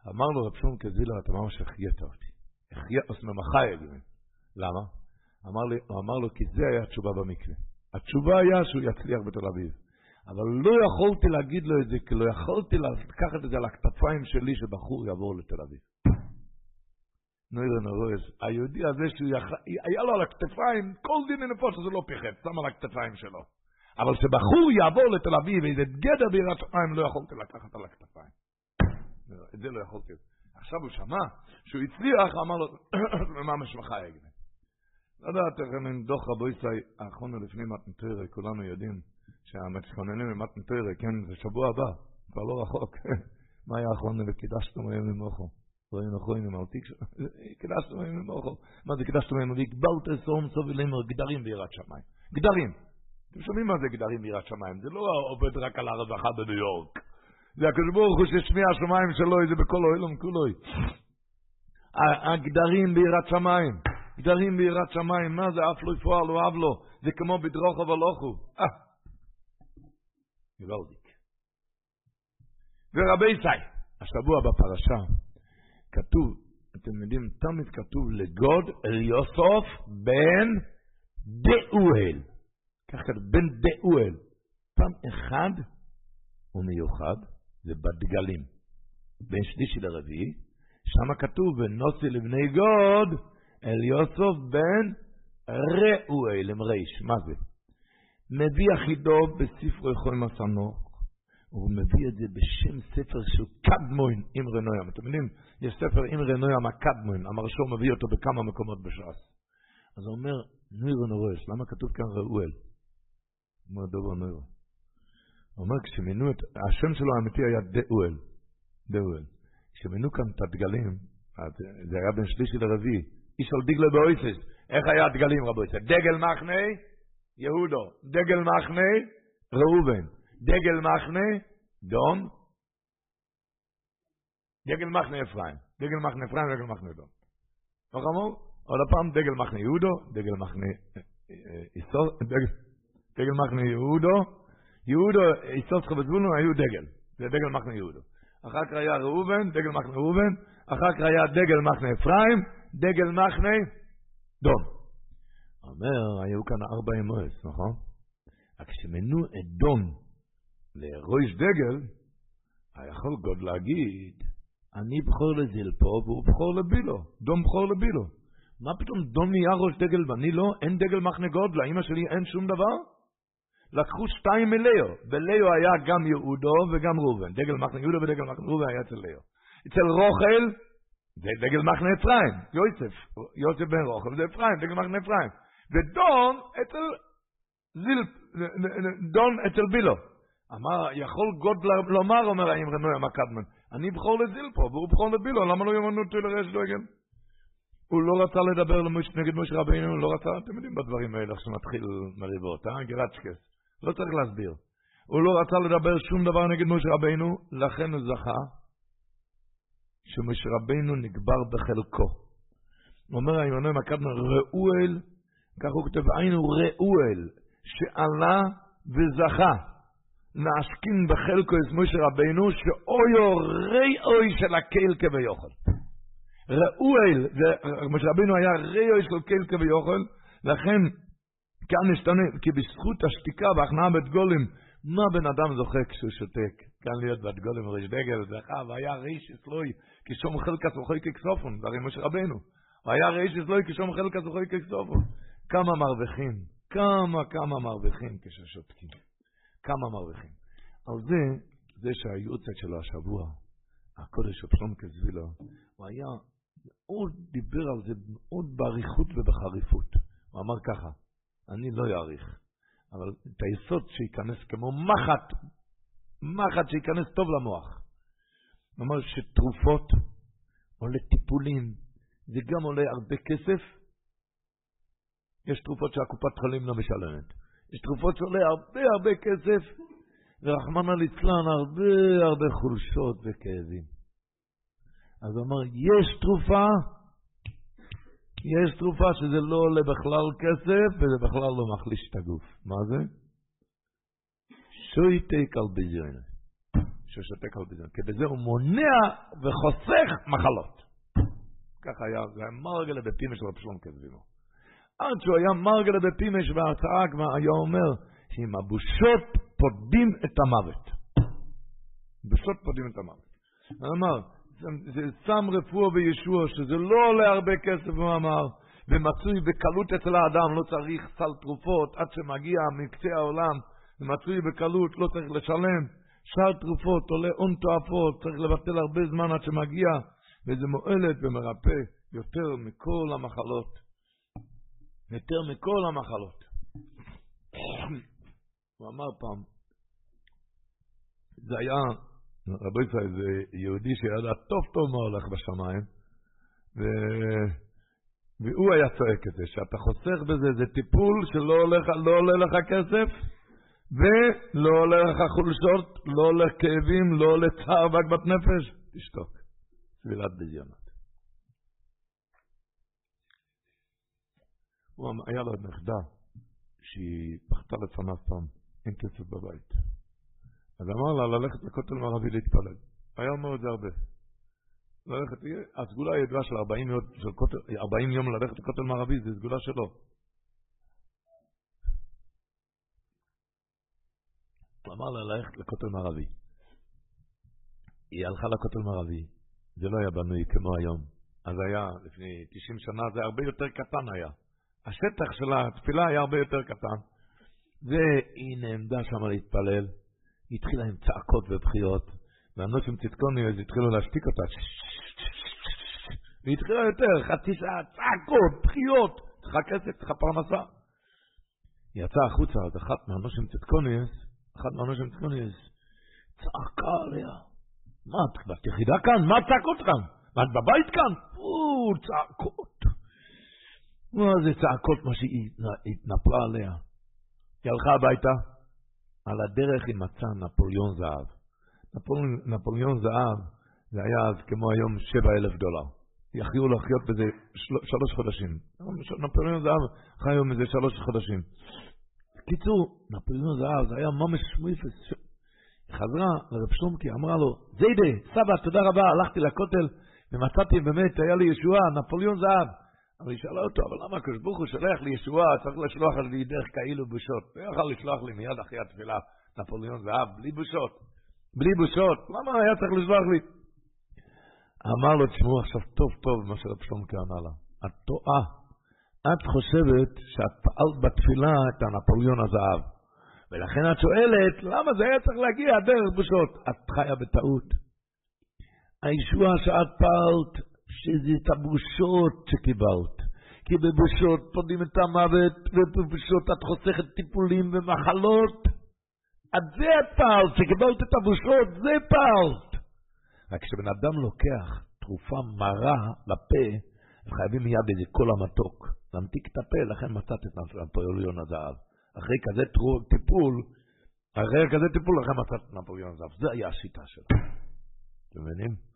אמר לו רב שום כזילה, אתה ממש החיית אותי. החיית, אומרת, מחי למה? אמר לי, הוא אמר לו, כי זה היה התשובה במקרה. התשובה היה שהוא יצליח בתל אביב. אבל לא יכולתי להגיד לו את זה, כי לא יכולתי לקחת את זה על הכתפיים שלי שבחור יעבור לתל אביב. נוירן הרויס, היהודי הזה שהיה לו על הכתפיים, כל דין הנפוש הזה לא פיחת, שם על הכתפיים שלו. אבל שבחור יעבור לתל אביב, איזה גדר בירת שמיים, לא יכולתי לקחת על הכתפיים. את זה לא יכולתי. עכשיו הוא שמע שהוא הצליח, אמר לו, מה משמחה יגנה? לא יודעת, דוח רבו ישראל, האחרונה לפני מתנתרא, כולנו יודעים שהמתכוננים במתנתרא, כן, זה שבוע הבא, כבר לא רחוק. מה היה האחרונה וקידשתם היום למוחו? דברים נכונים, אל תקשו, קדשתם מהם למוחו. מה זה קדשתם מהם? והגבלת סום סובלים גדרים ביראת שמיים. גדרים. אתם שומעים מה זה גדרים ביראת שמיים? זה לא עובד רק על הרווחה בניו יורק. זה הקדוש ברוך הוא ששמיע השמיים שלו, זה בכל העולם כולו. הגדרים ביראת שמיים. גדרים ביראת שמיים, מה זה אף לא יפועל לא אב לו, זה כמו בדרוך ולוכו. אה. גבלדיק. ורבי סי, השבוע בפרשה, כתוב, אתם יודעים, תמיד כתוב לגוד אל יוסוף בן דאואל. כך כתוב, בן דאואל. פעם אחד הוא מיוחד, זה בדגלים. בין שלישי לרביעי, שם כתוב, ונוסי לבני גוד אל יוסוף בן ראואל, עם ריש, מה זה? מביא אחידו בספרו יכול מסנוך, הוא מביא את זה בשם ספר של קדמוין אמרי נוים. אתם יודעים, יש ספר אמרי נוים הקדמוין, המרשור מביא אותו בכמה מקומות בש"ס. אז הוא אומר, נוירו נורש, למה כתוב כאן ראואל? אומר דובו נוירו. הוא אומר, כשמינו את, השם שלו האמיתי היה דאואל. דאואל. כשמינו כאן את הדגלים, זה היה בין שלישי לרביעי, איש על דגלה באויסס. איך היה הדגלים רבו? דגל מחנה, יהודו. דגל מחנה, ראובן. דגל מחנה, דון, דגל מחנה אפרים, דגל מחנה אפרים, דגל מחנה דון. לא חמור? עוד הפעם דגל מחנה יהודו, דגל מחנה איסוס, דגל מחנה יהודו, יהודו, איסוס חבזבולו היו דגל, זה דגל מחנה יהודו. אחר כך היה ראובן, דגל מחנה ראובן, אחר כך היה דגל מחנה אפרים, דגל מחנה דון. אומר, היו כאן ארבע אמוס, נכון? רק כשמנו את דון לרויש דגל, היכול גוד להגיד, אני בכור לזילפו והוא בכור לבילו, דום בכור לבילו. מה פתאום דום נהיה ראש דגל ואני לא? אין דגל מחנה גוד, לאמא שלי אין שום דבר? לקחו שתיים מליאו, בליאו היה גם יהודו וגם ראובן, דגל מחנה יהודו ודגל מחנה ראובן היה אצל ליאו. אצל רוכל, זה דגל מחנה אפרים, יוסף, יוסף בן רוכל, זה אפרים, דגל מחנה אפרים. ודון אצל זילפ, דון אצל בילו. אמר, יכול גוד לומר, אומר האם רנוי המקדמן, אני בכור לזילפו, והוא בכור לבילו, למה לא ימנו אותי לרש דגל? הוא לא רצה לדבר נגד משה רבינו, הוא לא רצה, אתם יודעים בדברים האלה, איך שמתחיל מריבות, אה? גרצ'קס. לא צריך להסביר. הוא לא רצה לדבר שום דבר נגד משה רבינו, לכן הוא זכה שמשה רבינו נגבר בחלקו. אומר הימנו מקדמה, ראואל, כך הוא כותב, היינו ראואל, שעלה וזכה. נעשקין בחלקו את משה רבינו, שאויו רי אוי של הקהל כביוכל. ראואל, משה רבינו היה רי אוי של קהל כביוכל, לכן כאן נשתנה, כי בזכות השתיקה והכנעה בית גולים, מה בן אדם זוכה כשהוא שותק? כאן להיות בת גולם ראש דגל, זכה, והיה ריש אצלוי, כשום חלקס וחוי ככסופון, זה הרי משה רבנו. והיה ריש אצלוי כשום חלקס וחוי ככסופון. כמה מרוויחים, כמה כמה מרוויחים כששותקים. כמה מרוויחים. על זה, זה שהיוצאת שלו השבוע, הקודש אופסון כזבילו, הוא היה, הוא דיבר על זה מאוד באריכות ובחריפות. הוא אמר ככה, אני לא אאריך. אבל את היסוד שייכנס כמו מחט, מחט שייכנס טוב למוח. הוא אמר שתרופות עולה טיפולים, זה גם עולה הרבה כסף. יש תרופות שהקופת חולים לא משלמת. יש תרופות שעולה הרבה הרבה כסף, ורחמנא ליצלן הרבה הרבה חולשות וכאבים. אז הוא אמר, יש תרופה יש תרופה שזה לא עולה בכלל כסף, וזה בכלל לא מחליש את הגוף. מה זה? שויטי קלביזיון. ששותה קלביזיון. כי בזה הוא מונע וחוסך מחלות. ככה היה, זה היה מרגלה בפימש של רב שלום כזבימו. עד שהוא היה מרגלה בפימש בהרצאה כבר היה אומר שעם הבושות פודים את המוות. בושות פודים את המוות. הוא אמר, זה שם רפואה וישוע, שזה לא עולה הרבה כסף, הוא אמר, ומצוי בקלות אצל האדם, לא צריך סל תרופות עד שמגיע מקצה העולם, זה מצוי בקלות, לא צריך לשלם. שאר תרופות עולה הון תועפות, צריך לבטל הרבה זמן עד שמגיע, וזה מועלת ומרפא יותר מכל המחלות. יותר מכל המחלות. הוא אמר פעם, זה היה רבי ישראל זה יהודי שידע טוב טוב מה הולך בשמיים, ו... והוא היה צועק את זה, שאתה חוסך בזה, זה טיפול שלא הולך, לא עולה לך כסף, ולא עולה לך חולשות, לא עולה כאבים, לא עולה צער ועגבת נפש, תשתוק. סבילת בדיונות. הוא היה לו נכדה שהיא בכתה לפניו פעם, אין כסף בבית. אז אמר לה ללכת לכותל מערבי להתפלל. היה אומר את זה הרבה. ללכת, הסגולה הידועה של 40 יום, של כותל, 40 יום ללכת לכותל מערבי, זו סגולה שלו. הוא אמר לה ללכת לכותל מערבי. היא הלכה לכותל מערבי, זה לא היה בנוי כמו היום. אז היה, לפני 90 שנה, זה הרבה יותר קטן היה. השטח של התפילה היה הרבה יותר קטן. והיא נעמדה שם להתפלל. היא התחילה עם צעקות ובכיות, והנושאים צדקוני, אז התחילו להשתיק אותה. והיא התחילה יותר, חצי שעה, צעקות, בכיות, צריכה כסף, צריכה פרנסה. היא יצאה החוצה, אז אחת מהנושאים צדקוניס, אחת מהנושאים צדקוניס, צעקה עליה. מה, את יחידה כאן? מה הצעקות כאן? מה, את בבית כאן? או, צעקות. מה זה צעקות, מה שהיא התנפלה עליה. היא הלכה הביתה, על הדרך היא מצאה נפוליאון זהב. נפוליאון, נפוליאון זהב זה היה אז כמו היום שבע אלף דולר. יכלו לחיות בזה של, שלוש חודשים. נפוליאון זהב חי היום איזה שלוש חודשים. בקיצור, נפוליאון זהב זה היה ממש שמיפס. היא חזרה לרב שלומקי, אמרה לו, זיידה, סבא, תודה רבה, הלכתי לכותל ומצאתי באמת, היה לי ישועה, נפוליאון זהב. אבל היא שאלה אותו, אבל למה הקדוש ברוך הוא שולח לי ישועה, צריך לשלוח לי דרך כאילו בושות. הוא יכול לשלוח לי מיד אחרי התפילה נפוליאון זהב, בלי בושות. בלי בושות. למה היה צריך לשלוח לי? אמר לו, תשמעו עכשיו טוב טוב מה שרב שלומקה אמר לה. את טועה. את חושבת שאת פעלת בתפילה את הנפוליאון הזהב. ולכן את שואלת, למה זה היה צריך להגיע דרך בושות? את חיה בטעות. הישועה שאת פעלת שזה את הבושות שקיבלת. כי בבושות פודים את המוות, ובבושות את חוסכת טיפולים ומחלות. את זה את פעלת, שקיבלת את הבושות, זה פעלת. רק כשבן אדם לוקח תרופה מרה לפה, הם חייבים מיד איזה קול המתוק, להמתיק את הפה, לכן מצאת את נפוליאון הזהב. אחרי כזה טיפול, אחרי כזה טיפול, לכן מצאת את נפוליאון הזהב. זה היה השיטה שלו. אתם מבינים?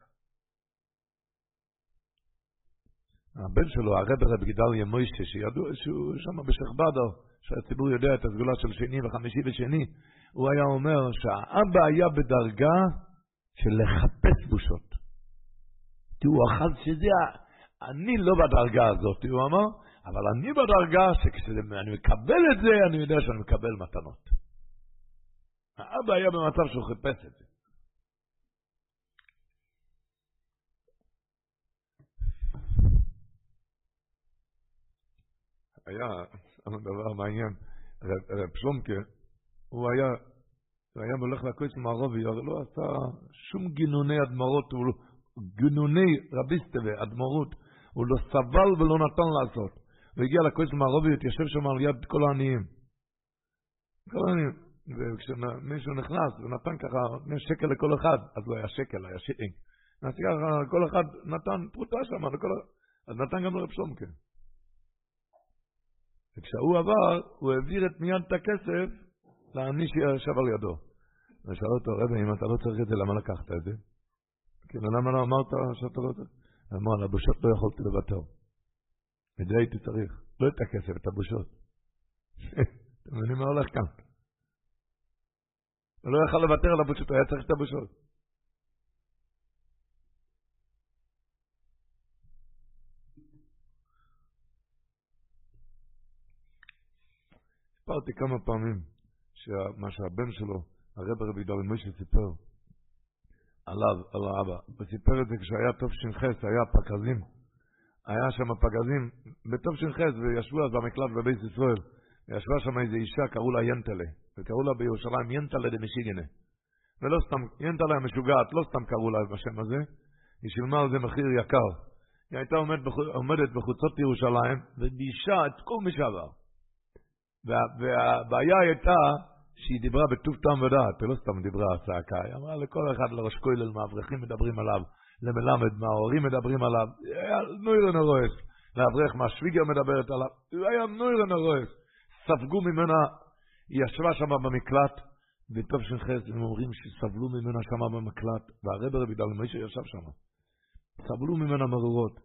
הבן שלו, הרב רב גדליה מוישה, שידוע שהוא שם בשכבדו, שהציבור יודע את הסגולה של שני וחמישי ושני, הוא היה אומר שהאבא היה בדרגה של לחפש בושות. תראו, אחד שזה, אני לא בדרגה הזאת, הוא אמר, אבל אני בדרגה שכשאני מקבל את זה, אני יודע שאני מקבל מתנות. האבא היה במצב שהוא חיפש את זה. היה דבר מעניין, רב שלומקה, הוא היה, היה הולך לכוס מערבי, לא עשה שום גינוני אדמרות, גינוני רביסטווה, אדמרות, הוא לא סבל ולא נתן לעשות. הוא הגיע לכוס מערבי, התיישב שם על יד כל העניים. כל העניים. וכשמישהו נכנס ונתן ככה שקל לכל אחד, אז לא היה שקל, היה שילינג. אז ככה כל אחד נתן פרוטה שם, אז נתן גם לרב שלומקה. וכשהוא עבר, הוא העביר את מיד את הכסף לעני שישב על ידו. ושאל אותו, רבי, אם אתה לא צריך את זה, למה לקחת את זה? כאילו, למה לא אמרת שאתה לא צריך? אמר, על הבושות לא יכולתי לוותר. את זה הייתי צריך. לא את הכסף, את הבושות. אתם מבינים מה הולך כאן? הוא לא יכל לוותר על הבושות, הוא היה צריך את הבושות. סיפרתי כמה פעמים שמה שהבן שלו, הרב רבי דורי מוישה סיפר עליו, על האבא, וסיפר את זה כשהיה טוב ש"ח, היה פגזים, היה שם פגזים בטוב ש"ח, וישבו אז במקלט בבית ישראל, וישבה שם איזו אישה, קראו לה ינטלה, וקראו לה בירושלים ינטלה דמשיגנה. ולא סתם, ינטלה המשוגעת, לא סתם קראו לה בשם הזה, היא שילמה על זה מחיר יקר. היא הייתה עומד, עומדת בחוצות ירושלים, ודישה את כל מי שעבר. והבעיה הייתה שהיא דיברה בטוב טעם ודעת, ולא סתם דיברה צעקה, היא אמרה לכל אחד לראש כולל מאברכים מדברים עליו, למלמד מההורים מדברים עליו, היה נוירן הרועס, לאברך מהשוויגר מדברת עליו, היה נוירן הרועס, ספגו ממנה, היא ישבה שם במקלט, שנחס, הם אומרים שסבלו ממנה שם במקלט, והרבר רבי דל משה ישב שם, סבלו ממנה מרורות.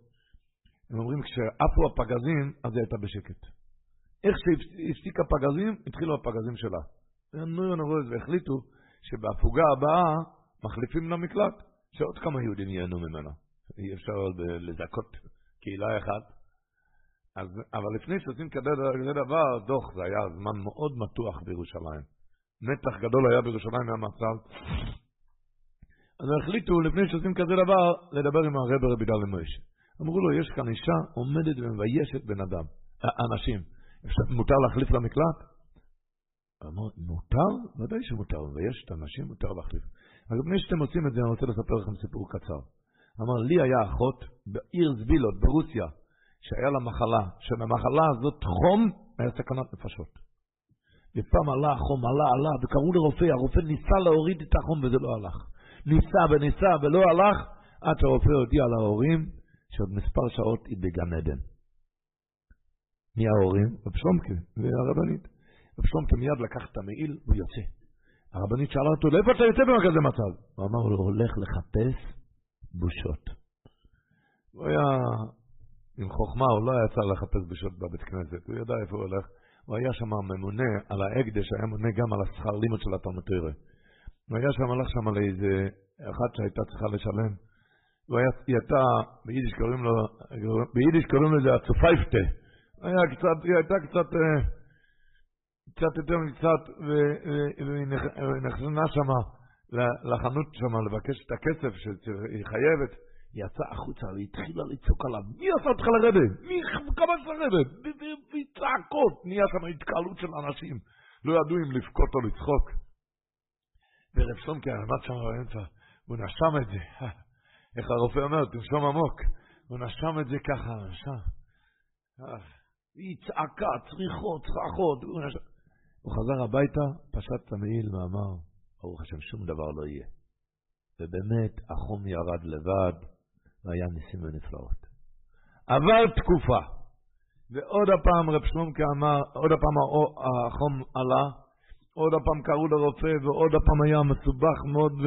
הם אומרים, כשעפו הפגזים, אז היא הייתה בשקט. איך שהפסיקה פגזים, התחילו הפגזים שלה. נוירון הרוז והחליטו שבהפוגה הבאה מחליפים למקלט, שעוד כמה יהודים ייהנו ממנו. אי אפשר אה, לזכות קהילה אחת. אז, אבל לפני שעושים כזה דבר, דוח, זה היה זמן מאוד מתוח בירושלים. מתח גדול היה בירושלים מהמצב. אז החליטו, לפני שעושים כזה דבר, לדבר עם הרב רבי דל מוישה. אמרו לו, יש כאן אישה עומדת ומביישת בן אדם, אה, אנשים. מותר להחליף למקלט? אמר, מותר? ודאי שמותר, ויש את האנשים, מותר להחליף. אבל לפני שאתם עושים את זה, אני רוצה לספר לכם סיפור קצר. אמר, לי היה אחות בעיר זבילות, ברוסיה, שהיה לה מחלה, שבמחלה הזאת חום היה סכנת נפשות. ופעם עלה החום, עלה, עלה, וקראו לרופא, הרופא ניסה להוריד את החום וזה לא הלך. ניסה וניסה ולא הלך, עד שהרופא הודיע להורים שעוד מספר שעות היא בגן עדן. מי ההורים? רב שלומקה והרבנית. רב שלומקה מיד לקח את המעיל והוא יוצא. הרבנית שאלה אותו, לאיפה אתה יוצא בכזה מצב? הוא אמר לו, הולך לחפש בושות. הוא היה עם חוכמה, הוא לא היה צריך לחפש בושות בבית כנסת, הוא ידע איפה הוא הולך. הוא היה שם ממונה על ההקדש, היה ממונה גם על השכר לימוד של התלמוד הוא היה שם, הלך שם לאיזה אחת שהייתה צריכה לשלם. הוא היה, היא הייתה, ביידיש קוראים לו, ביידיש קוראים לזה הצופייפטה. היה קצת, היא הייתה קצת, אה, קצת יותר מקצת, נכנסה שמה לחנות שמה לבקש את הכסף שהיא חייבת. היא יצאה החוצה והיא התחילה לצעוק עליו, מי עשה אותך לרדת? מי כמה צריך לרדת? וצעקות, נהיה שם התקהלות של אנשים. לא ידעו אם לבכות או לצחוק. ורב סומקי עמד שם באמצע, הוא נשם את זה. איך הרופא אומר, תנשום עמוק. הוא נשם את זה ככה, נשם. היא צעקה, צריכות, צרחות. הוא חזר הביתה, פשט את המעיל ואמר, ברוך השם, שום דבר לא יהיה. ובאמת, החום ירד לבד, והיה ניסים ונפלאות. עבר תקופה, ועוד הפעם רב שלומקה אמר, עוד הפעם החום עלה, עוד הפעם קראו לרופא, ועוד הפעם היה מסובך מאוד, ו,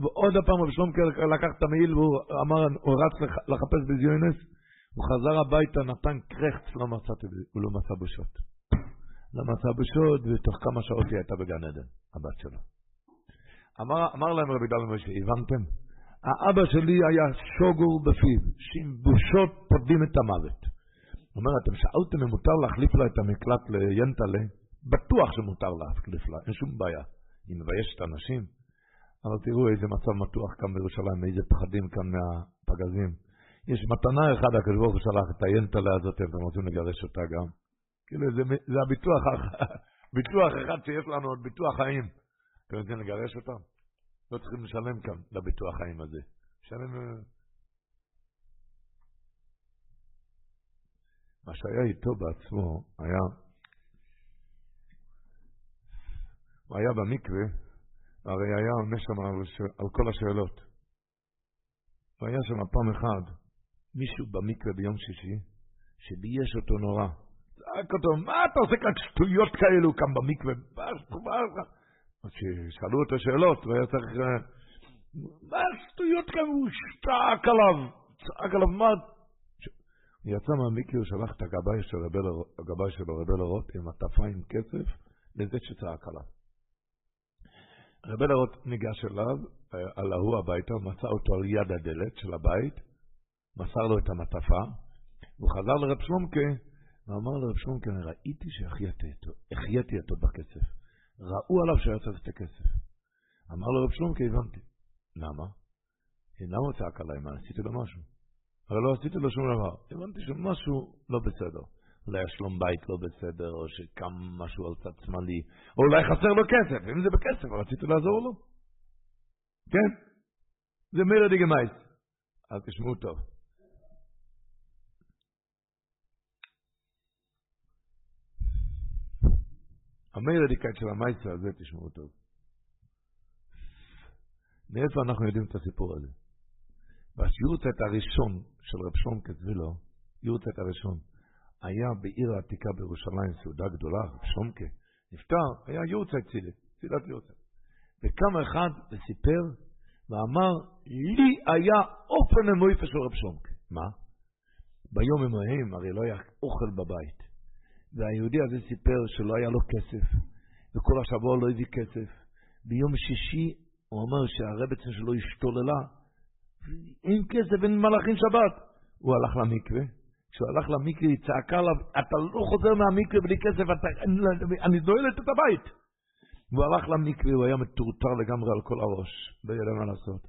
ועוד הפעם רב שלומקה לקח את המעיל והוא אמר, הוא רץ לחפש בזיונס, הוא חזר הביתה, נתן קרחץ, לא מצא, הוא לא מצא בושות. לא מצא בושות, ותוך כמה שעות היא הייתה בגן עדן, הבת שלו. אמר, אמר להם רבי דל משה, הבנתם? האבא שלי היה שוגור בפיו, שעם בושות פודים את המוות. הוא אומר, אתם שאלתם אם מותר להחליף לה את המקלט ליינטלה? בטוח שמותר להחליף לה, אין שום בעיה. היא מביישת אנשים. אבל תראו איזה מצב מתוח כאן בירושלים, איזה פחדים כאן מהפגזים. יש מתנה אחת, הקדוש ברוך הוא שלח את היינטלה הזאת, אתם רוצים לגרש אותה גם. כאילו, זה, זה הביטוח, ביטוח אחד שיש לנו, עוד ביטוח חיים. אתם רוצים לגרש אותם? לא צריכים לשלם כאן לביטוח חיים הזה. לשלם... אה, מה שהיה איתו בעצמו היה, הוא היה במקווה, הרי היה עונה שם על, כל השאלות. הוא היה שם פעם אחת, מישהו במקווה ביום שישי, שבייש אותו נורא. צעק אותו, מה אתה עושה כאן שטויות כאלו כאן במקווה? אז כששאלו אותו שאלות, הוא היה צריך... אה, מה השטויות כאן? הוא שטעק עליו, צעק עליו, מה... הוא יצא מהמיקי, הוא שלח את הגבאי של הגבאי שלו, רבי לרוט, עם הטפה עם כסף, לזה שצעק עליו. רבי לרוט ניגש אליו, אה, על ההוא הביתה, מצא אותו על יד הדלת של הבית, מסר לו את המטפה, הוא חזר לרב שלומקה, ואמר לרב שלומקה, אני ראיתי שהחייתי אותו בכסף. ראו עליו צריך את הכסף. אמר לו רב שלומקה, הבנתי. למה? למה הוא צעק עליי? מה, עשיתי לו משהו? הרי לא עשיתי לו שום דבר. הבנתי שמשהו לא בסדר. אולי השלום בית לא בסדר, או שקם משהו על צד שמאלי, או אולי חסר לו כסף. אם זה בכסף, רציתי לעזור לו. כן? זה מירה דיגמייס. אז תשמעו טוב. המיירדיקאית של המייסה הזה, תשמעו טוב. מאיפה אנחנו יודעים את הסיפור הזה? בשיורצת הראשון של רב שלום כצבילו, יורצת הראשון, היה בעיר העתיקה בירושלים סעודה גדולה, רב שלומקה, נפטר, היה יורצת צילה, צילת יורצת. וקם אחד וסיפר ואמר, לי היה אופן המויפה של רב שלומקה. מה? ביום ההם הרי לא היה אוכל בבית. והיהודי הזה סיפר שלא היה לו כסף, וכל השבוע לא הביא כסף. ביום שישי הוא אמר שהרבצן שלו השתוללה, אין כסף, אין מלאכין שבת. הוא הלך למקווה, כשהוא הלך למקווה היא צעקה עליו, אתה לא חוזר מהמקווה בלי כסף, אתה, אני דואלת את הבית. והוא הלך למקווה, הוא היה מטורטר לגמרי על כל הראש, לא ידע מה לעשות.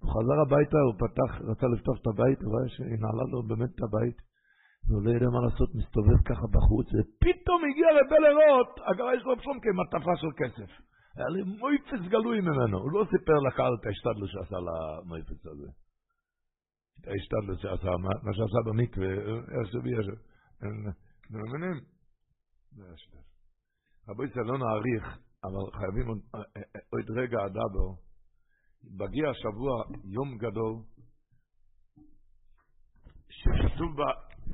הוא חזר הביתה, הוא פתח, רצה לפתוח את הבית, הוא ראה שהיא נעלה לו באמת את הבית. והוא לא יודע מה לעשות, מסתובב ככה בחוץ, ופתאום הגיע לבא לראות, הגרה יש לו פשום כמטפה של כסף. היה לי מויפס גלוי ממנו, הוא לא סיפר לקהל את ההשתדלו שעשה למויפס הזה. את ההשתדלו שעשה, מה שעשה במקווה, יש לי יש. אתם מבינים? רבי ישראל לא נאריך, אבל חייבים עוד רגע הדאבו. מגיע השבוע יום גדול, שכתוב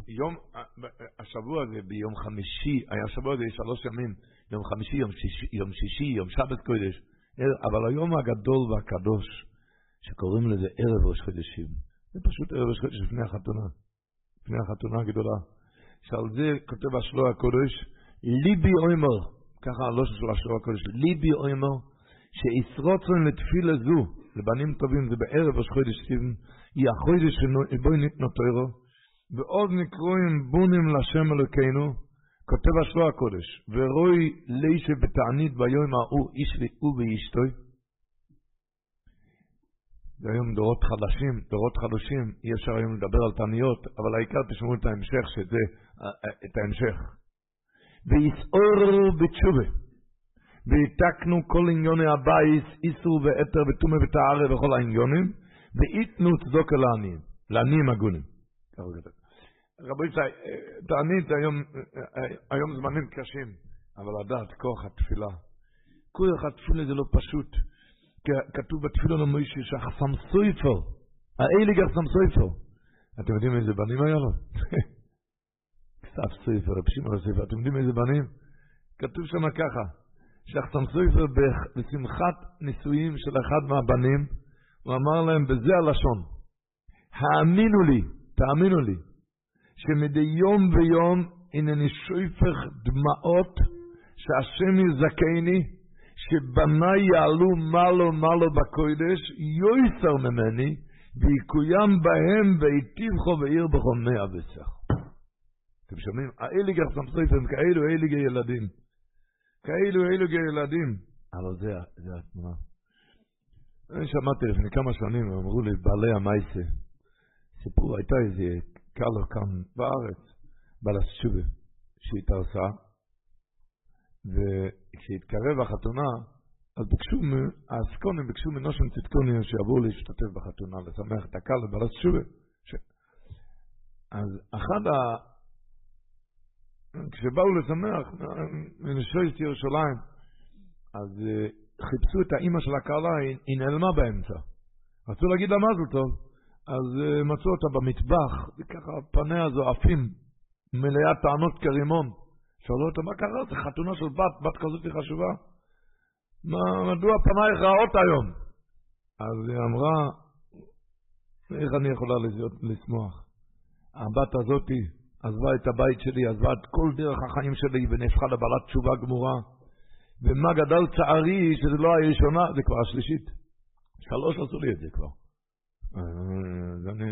יום, אה, אה, השבוע הזה ביום חמישי, היה שבוע הזה שלוש ימים, יום חמישי, יום שישי, יום, שישי, יום שבת קודש, אבל היום הגדול והקדוש, שקוראים לזה ערב ראש חודשים, זה פשוט ערב ראש חודש לפני החתונה, לפני החתונה הגדולה, שעל זה כותב השלוע הקודש, ליבי אוימר, ככה הלושן של השלוע הקודש, ליבי אוימר, שישרוצון לתפילה זו, לבנים טובים, זה בערב ראש חודש סיבן, היא החודש שבו ניתנו תוירו, ועוד נקרואים בונים לשם אלוקינו, כותב השלוע הקודש, ורואי לישה בתענית ביום ההוא איש והוא ואשתוי. זה היום דורות חדשים, דורות חדשים, אי אפשר היום לדבר על תעניות, אבל העיקר תשמעו את ההמשך, שזה, את ההמשך. ויסעורו בתשובה, ויתקנו כל עניוני הבייס, איסור ואתר ותומה וטהרה וכל העניונים, ואיתנו צדוק אל העניים, לעניים הגונים. ככה כתב. רבי ישראל, תענית היום, היום זמנים קשים, אבל לדעת כוח התפילה. כוח התפילה זה לא פשוט. כתוב בתפילה למוישה שהחסם סויפר, האליגר סם סויפר. אתם יודעים איזה בנים היה לו? כסף סופר, רב שמעון סופר, אתם יודעים איזה בנים? כתוב שם ככה, שחתם סופר בשמחת נישואים של אחד מהבנים, הוא אמר להם בזה הלשון, האמינו לי, תאמינו לי, שמדי יום ויום הנני שופך דמעות שהשם יזכני, שבניי יעלו מעלו מעלו בקודש, יויסר ממני, ויקוים בהם ויטיבכו ועיר מאה וסך. אתם שומעים? האליגר סמסויפם כאלו אליגי ילדים. כאלו אליגי ילדים. אבל זה, זה התנועה. אני שמעתי לפני כמה שנים, אמרו לי, בעלי המייסה, סיפור, הייתה איזה קלו כאן בארץ, בעלת שובה, שהתארסה, וכשהתקרב החתונה, אז ביקשו, האסקונים ביקשו מנושן צדקוני שיבואו להשתתף בחתונה, לשמח את הקהל לבעלת שובה. ש... אז אחד ה... כשבאו לשמח, מנשויסט ירושלים, אז אה, חיפשו את האימא של הקהלה, היא נעלמה באמצע. רצו להגיד לה מזל טוב, אז אה, מצאו אותה במטבח, וככה פניה זועפים, מלאה טענות כרימון. שאלו אותה, מה קרה? זה חתונה של בת, בת כזאת חשובה. מה, מדוע פנייך רעות היום? אז היא אמרה, איך אני יכולה לשמוח? הבת הזאתי עזבה את הבית שלי, עזבה את כל דרך החיים שלי ונהפכה לבעלת תשובה גמורה. ומה גדל צערי שזה לא הראשונה, זה כבר השלישית. שלוש עשו לי את זה כבר. אז אני...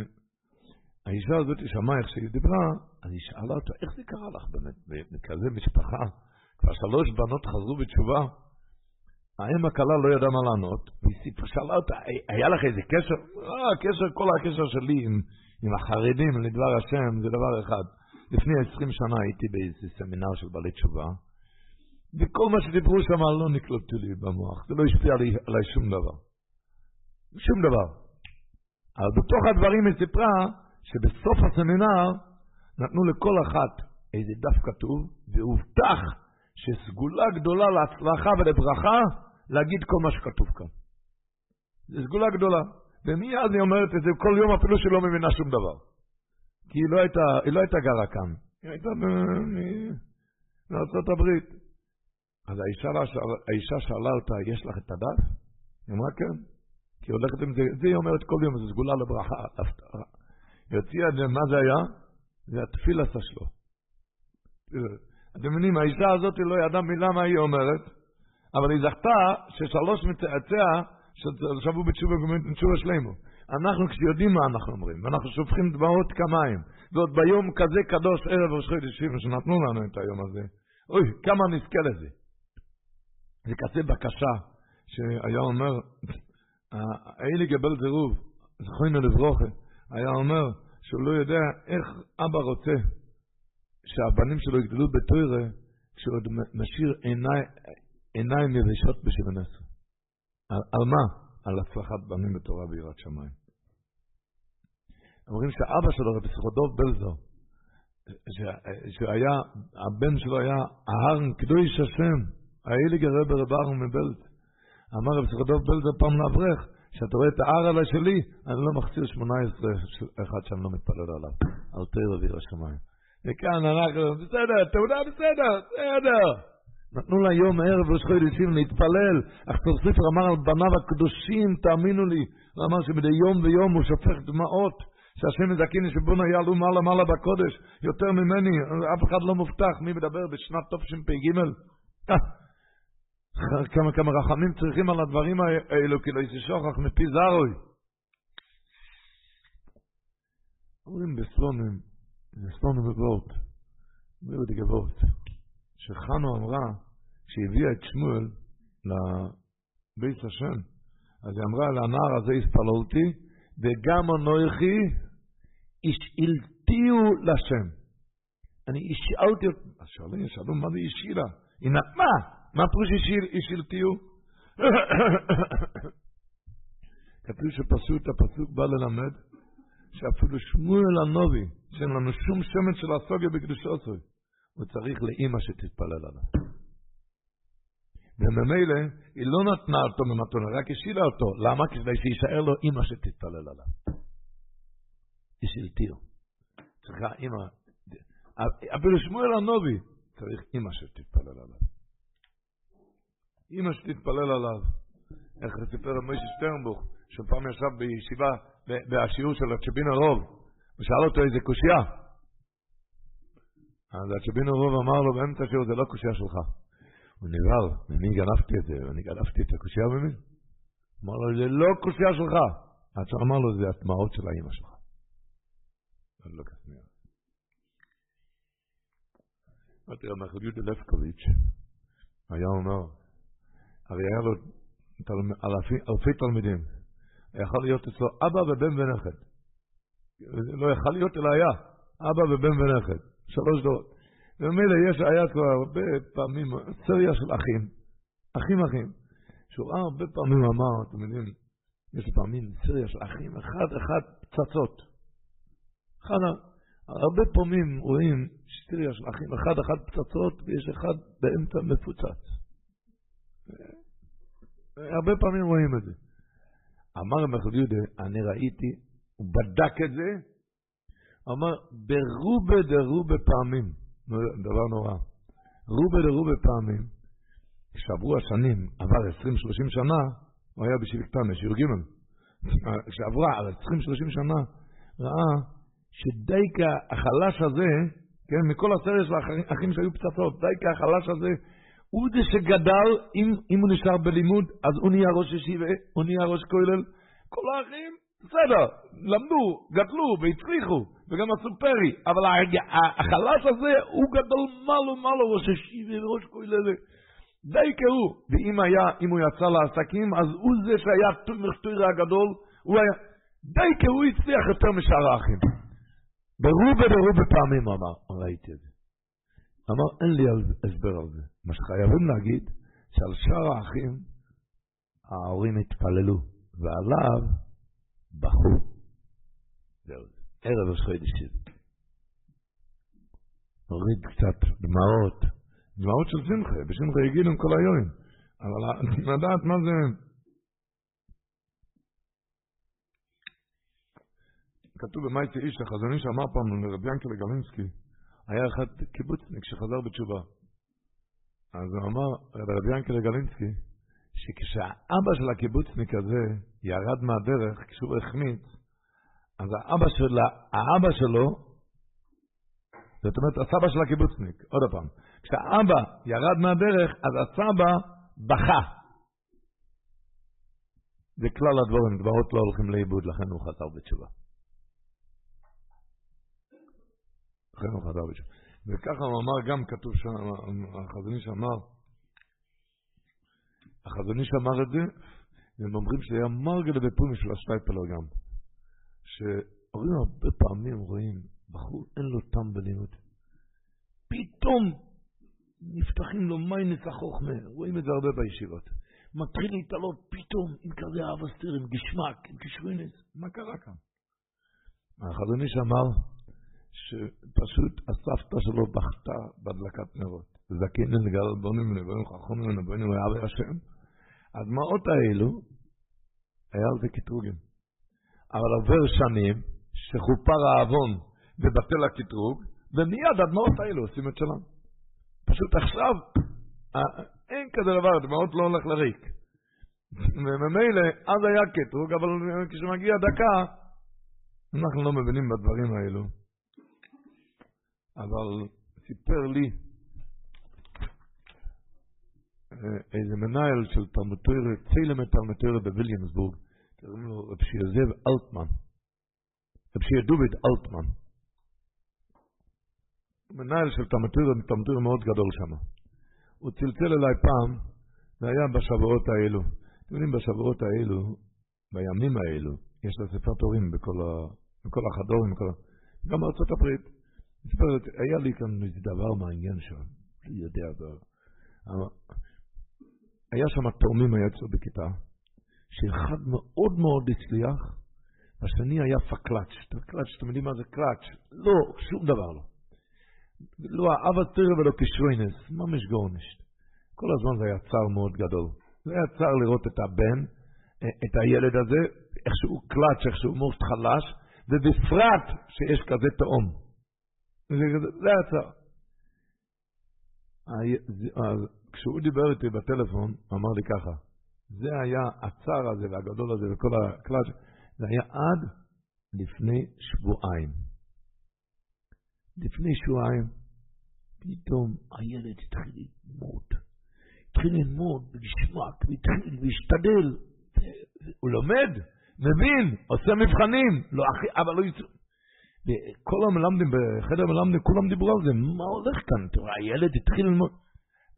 האישה הזאת שמעה איך שהיא דיברה, אז היא שאלה אותה, איך זה קרה לך באמת, בכזה משפחה? כבר שלוש בנות חזרו בתשובה. האם הכלה לא ידעה מה לענות, והיא שאלה אותה, היה לך איזה קשר? אה, הקשר, כל הקשר שלי עם, עם החרדים לדבר השם זה דבר אחד. לפני עשרים שנה הייתי באיזה סמינר של בעלי תשובה, וכל מה שדיברו שם לא נקלטו לי במוח, זה לא השפיע עלי, עלי שום דבר. שום דבר. אבל בתוך הדברים היא סיפרה שבסוף הסמינר נתנו לכל אחת איזה דף כתוב, והובטח שסגולה גדולה להצלחה ולברכה, להגיד כל מה שכתוב כאן. זו סגולה גדולה. ומיד היא אומרת את זה כל יום אפילו שהיא לא מבינה שום דבר. כי היא לא הייתה, היא לא הייתה גרה כאן, היא הייתה בארצות הברית. אז האישה, האישה שאלה אותה, יש לך את הדף? היא אמרה כן. היא הולכת עם זה, זה היא אומרת כל יום, זה סגולה לברכה. היא הוציאה את זה, מה זה היה? זה התפילסה שלו. אתם מבינים, האישה הזאת לא ידעה מילה מה היא אומרת, אבל היא זכתה ששלוש מצאציה שבו בתשובה שלנו. אנחנו כשיודעים מה אנחנו אומרים, ואנחנו שופכים דמעות כמים, ועוד ביום כזה קדוש, ערב ראש חודש שיבה, שנתנו לנו את היום הזה, אוי, כמה נזכה לזה. זה כזה בקשה, שהיה אומר, האלי גבל זירוב, זכוינו לברוכה, היה אומר שהוא לא יודע איך אבא רוצה שהבנים שלו יגדלו בתוירה, כשהוא עוד משאיר עיני, עיניים יבשות בשבע עשרה. על, על מה? על הצלחת בנים בתורה ויראת שמיים. אומרים שאבא שלו, רבי סחודוב בלזו, שהיה, הבן שלו היה ההרן קדוש השם, האיליגר רבי רב אהרן מבלז. אמר רבי סחודוב בלזו פעם לאברך, כשאתה רואה את ההר עלי שלי, אני לא מחציר שמונה עשרה אחד שאני לא מתפלל עליו, על תרא וירא שמיים. וכאן אנחנו, בסדר, תעודה בסדר, בסדר. נתנו לה יום ערב ראש חודשים להתפלל, אך סופר אמר על בניו הקדושים, תאמינו לי, הוא אמר שמדי יום ויום הוא שופך דמעות, שהשם מזכיני שבונו יעלו מעלה מעלה בקודש, יותר ממני, אף אחד לא מובטח, מי מדבר בשנת תשפ"ג? כמה כמה רחמים צריכים על הדברים האלו, כי לא יששוכח מפי זרוי. אומרים בסלונים, בסלונים ובוט, אומרים גבוהות, שחנו אמרה, כשהביאה את שמואל לבית השם, אז היא אמרה, לנער הזה הספללתי, וגם אנוכי השאלתיהו לשם. אני השאלתי אותו, אז שואלים, שאלו, מה זה השאילה? היא נתנה, מה פירוש השאלתיהו? כתוב שפשוט הפסוק בא ללמד שאפילו שמואל הנובי, שאין לנו שום שמן של הסוגיה בקדושו הוא צריך לאימא שתתפלל עליו. וממילא היא לא נתנה אותו ממתונה, רק השאילה אותו. למה? כדי שיישאר לו אימא שתתפלל עליו. בשביל טיר. צריכה אימא, אפילו שמואל הנובי צריך אימא שתתפלל עליו. אימא שתתפלל עליו. איך סיפר מוישה שטרנבוך, שפעם ישב בישיבה, בשיעור של הצ'בין הרוב, ושאל אותו איזה קושייה. אז הצ'בין הרוב אמר לו באמצע השיעור, זה לא קושייה שלך. הוא נבהל, ממי גנבתי את זה? אני גנבתי את הקושייה ממי? אמר לו, זה לא קושייה שלך. אז הוא אמר לו, זה הדמעות של האימא שלך. לא. אמרתי רמח יהודה לפקוביץ', היה אומר, הרי היה לו אלפי תלמידים, יכול להיות אצלו אבא ובן ונכד. לא יכול להיות, אלא היה, אבא ובן ונכד, שלוש דורות. ומילא יש, היה כבר הרבה פעמים, סריה של אחים, אחים אחים, שהוא הרבה פעמים אמר, אתם יודעים, יש פעמים סריה של אחים, אחד אחד פצצות. אחד, הרבה פעמים רואים סריה של אחים, אחד אחד פצצות ויש אחד באמצע מפוצץ. הרבה פעמים רואים את זה. אמר רבי יהודה, אני ראיתי, הוא בדק את זה, אמר, ברובה דרובה פעמים, דבר נורא, רובה דרובה פעמים, כשעברו השנים, עבר 20-30 שנה, הוא היה בשביל קטן, שיעור ג', כשעברה 20-30 שנה, ראה שדייקה החלש הזה, כן, מכל של האחים שהיו פצצות, דייקה החלש הזה, הוא זה שגדל, אם, אם הוא נשאר בלימוד, אז הוא נהיה ראש ישיבה, הוא נהיה ראש כולל. כל האחים, בסדר, למדו, גדלו והצליחו, וגם עשו פרי, אבל החלש הזה, הוא גדל מעלו מעלו ראש ישיבה וראש כולל. די קראו, ואם היה, אם הוא יצא לעסקים, אז הוא זה שהיה תומר הגדול, הוא היה, די קראו הצליח יותר משאר האחים. ברובה ברובה פעמים אמר, ראיתי את זה. אמר, אין לי הסבר על זה. מה שחייבים להגיד, שעל שאר האחים, ההורים התפללו, ועליו בכו. זהו, ערב ראש חודשים. הוריד קצת דמעות, דמעות של שמחה, בשמחה הגיעו כל היום. אבל לדעת מה זה... כתוב במאיצי איש, החזון איש אמר פעם לרבי ינקל גלינסקי, היה אחד קיבוצניק שחזר בתשובה. אז הוא אמר, רבי ינקל גלינסקי, שכשהאבא של הקיבוצניק הזה ירד מהדרך, כשהוא החמיץ, אז האבא, שלה, האבא שלו, זאת אומרת, הסבא של הקיבוצניק, עוד פעם, כשהאבא ירד מהדרך, אז הסבא בכה. זה כלל הדבורים, דברות לא הולכים לאיבוד, לכן הוא חזר בתשובה. חנוך הדרביץ'. וככה הוא אמר, גם כתוב שם, החזון איש אמר, החזון איש אמר את זה, והם אומרים שזה היה מרגל בפורים של השטייפלר גם. שהורים הרבה פעמים רואים, בחור אין לו טעם בלימוד. פתאום נפתחים לו מיינס החוכמה, רואים את זה הרבה בישיבות. מתחיל להתעלות פתאום עם כזה אהבה סטיר, עם גשמק, עם קשרינס, מה קרה כאן? החזון איש אמר, שפשוט הסבתא שלו בכתה בהדלקת נרות. זקינן לגל בונים ונבואים חכמים ונבואים ואבי השם. הדמעות האלו, היה על זה קטרוגים. אבל עובר שנים שחופר העוון ובטל הקטרוג, ומיד הדמעות האלו עושים את שלם. פשוט עכשיו, אין כזה דבר, דמעות לא הולך לריק. וממילא, אז היה קטרוג, אבל כשמגיע דקה, אנחנו לא מבינים בדברים האלו. אבל סיפר לי אה, איזה מנהל של תלמותוירה, צילם את תלמותוירה בוויליאמסבורג, קוראים לו רב שיוזב אלטמן, רב שיר דוד אלטמן. מנהל של תלמותוירה, תלמותוירה מאוד גדול שם. הוא צלצל אליי פעם, זה היה בשבועות האלו. אתם יודעים, בשבועות האלו, בימים האלו, יש לה ספר בכל, ה... בכל החדורים, בכל... גם בארצות הברית. זאת היה לי כאן איזה דבר מעניין שם, אני יודע, היה שם תורמים היה אצלו בכיתה, שאחד מאוד מאוד הצליח, והשני היה פקלאץ', פקלאץ', אתם יודעים מה זה קלאץ'? לא, שום דבר לא. לא אבא תראה ולא כשרוינס, ממש גורנשט. כל הזמן זה היה צער מאוד גדול. זה היה צער לראות את הבן, את הילד הזה, איך שהוא קלאץ', שהוא מאוד חלש, ובפרט שיש כזה תאום. זה הצער. כשהוא דיבר איתי בטלפון, אמר לי ככה, זה היה הצער הזה והגדול הזה וכל הכלל, זה היה עד לפני שבועיים. לפני שבועיים, פתאום הילד התחיל ללמוד. התחיל ללמוד ולשמוע, והתחיל להשתדל. הוא לומד, מבין, עושה מבחנים, לא אבל לא יצא. כל המלמדים בחדר המלמדים, כולם דיברו על זה, מה הולך כאן? תראה, הילד התחיל ללמוד.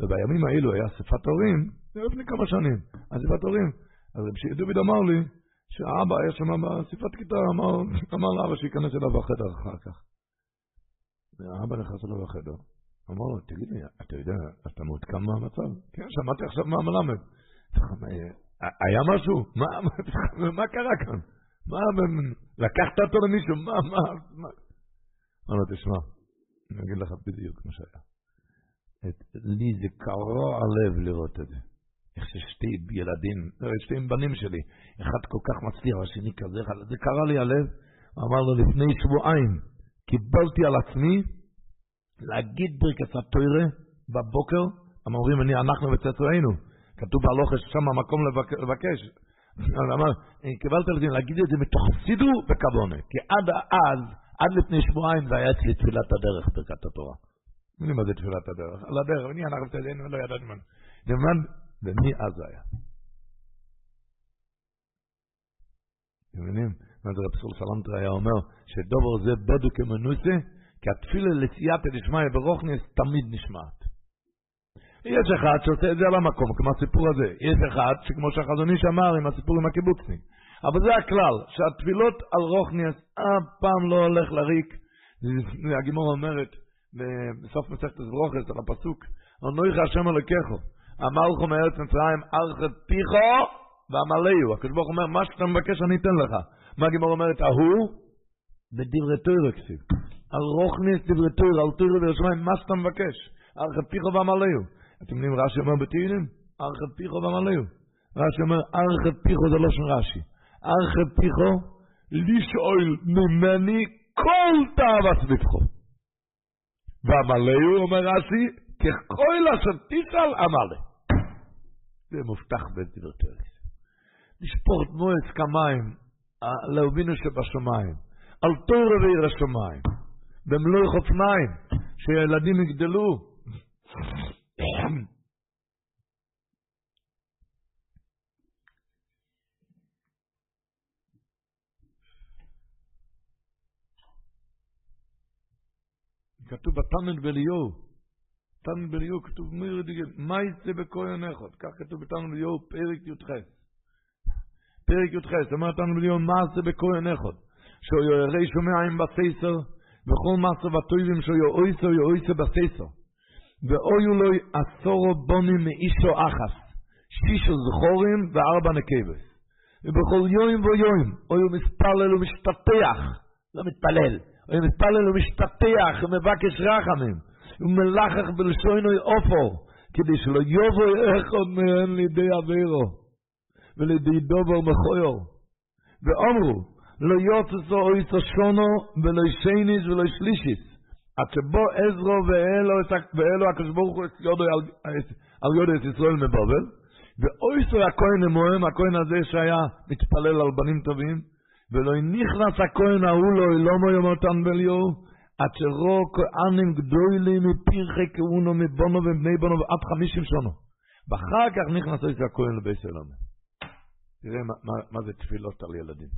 ובימים האלו היה אספת הורים, זה לפני כמה שנים, אספת הורים. אז רבי דוד אמר לי, שהאבא היה שם באספת כיתה, אמר, אמר לאבא שייכנס אליו בחדר אחר כך. והאבא נכנס אליו בחדר, אמר לו, תגיד לי, אתה יודע, אתה מעודכן מהמצב? כן, שמעתי עכשיו מהמלמד. היה משהו? מה קרה כאן? מה, לקחת אותו למישהו? מה, מה? אמר לו, תשמע, אני אגיד לך בדיוק מה שהיה. לי זה קרוע הלב לראות את זה. איך ששתי ילדים, לא, שתי בנים שלי, אחד כל כך מצליח, השני כזה, זה קרה לי הלב. אמר לו, לפני שבועיים קיבלתי על עצמי להגיד ברכת התוירה בבוקר, אומרים, אני, אנחנו וצאצאינו. כתוב בהלוכס שם המקום לבקש. אמר, קיבלתי על עצמי להגיד את זה מתוך סידור וכבונה. כי עד אז, עד לפני שבועיים, זה היה אצלי תפילת הדרך ברכת התורה. מי מה זה תפילת הדרך? על הדרך, אני אנחנו תדענו, לא ידענו מה. ומי אז היה? אתם מבינים? מה זה רב סול סלנטר היה אומר? שדובר זה בדו כמנוסה, כי התפילה לסייעתא דשמיא ברוכניס תמיד נשמעת. יש אחד שעושה את זה על המקום, כמו הסיפור הזה. יש אחד, שכמו שהחזון איש אמר עם הסיפור עם הקיבוצניק. אבל זה הכלל, שהתפילות על רוכניס אף פעם לא הולך לריק. הגימור אומרת, בסוף מסכת ברוכס, על הפסוק, אנוכי השם אלוקיכו, אמלכו מארץ מצרים, ארכת פיכו ועמלאו. הקדוש ברוך אומר, מה שאתה מבקש אני אתן לך. מה הגימור אומרת? ההוא בדברי תוירה כסיב. על רוכניס דברי תוירה, על תוירה וירושלים, מה שאתה מבקש. ארכת פיכו ועמלאו. אתם יודעים, רש"י אומר בתהילים, ארכת פיכו ועמלאו. רש"י אומר, ארכת פיכו זה לא של רש"י. ארכת פיכו, לשאול ממני כל תאוות לבכו. ועמלאו, אומר רש"י, ככל אשר תיסל עמלה. זה מובטח בדברי תוירה. לשפור את מועץ כמים, לאבינו שבשמיים, על תוירה ועיר השמיים. במלוא חופניים, שילדים יגדלו. כתוב בתנן בליהו, תנן בליהו כתוב מיר דיגל, מה יצא בכהן אחד? כך כתוב בתנן בליהו פרק י"ח. פרק י"ח, זאת אומרת תנן בליהו מה יצא בכהן אחד? שהוא ירא שומעים בסייסר, וכל מעשה וטויבים שהוא יאויסו יאויסו בסייסו. ואויו לו עשורו בונים מאישו אחס, שישו זכורים וארבע נקבס. ובכל יום ויום, אויו מספלל ומשתטח, לא מתפלל, אויו מספלל ומשתטח ומבקש רחמים, ומלחך בלשונוי אופו, כדי שלא יובו אחד מהן לידי אבירו, ולידי דובר מכויו. ואומרו, לא יוצא אויסו שונו ולא שייניס ולא שלישיס. עד שבו עזרו ואלו הקדוש ברוך הוא על יודו את ישראל מבבל, ואויסו הכהן המוהם, הכהן הזה שהיה מתפלל על בנים טובים, ולא נכנס הכהן ההוא לא אלומו יומותן בליו, עד שרו כהנים גדולים מפירחי כהונו מבונו ובני בונו עד חמישים שונו. ואחר כך נכנס הכהן לבית שלנו. תראה מה, מה, מה זה תפילות על ילדים.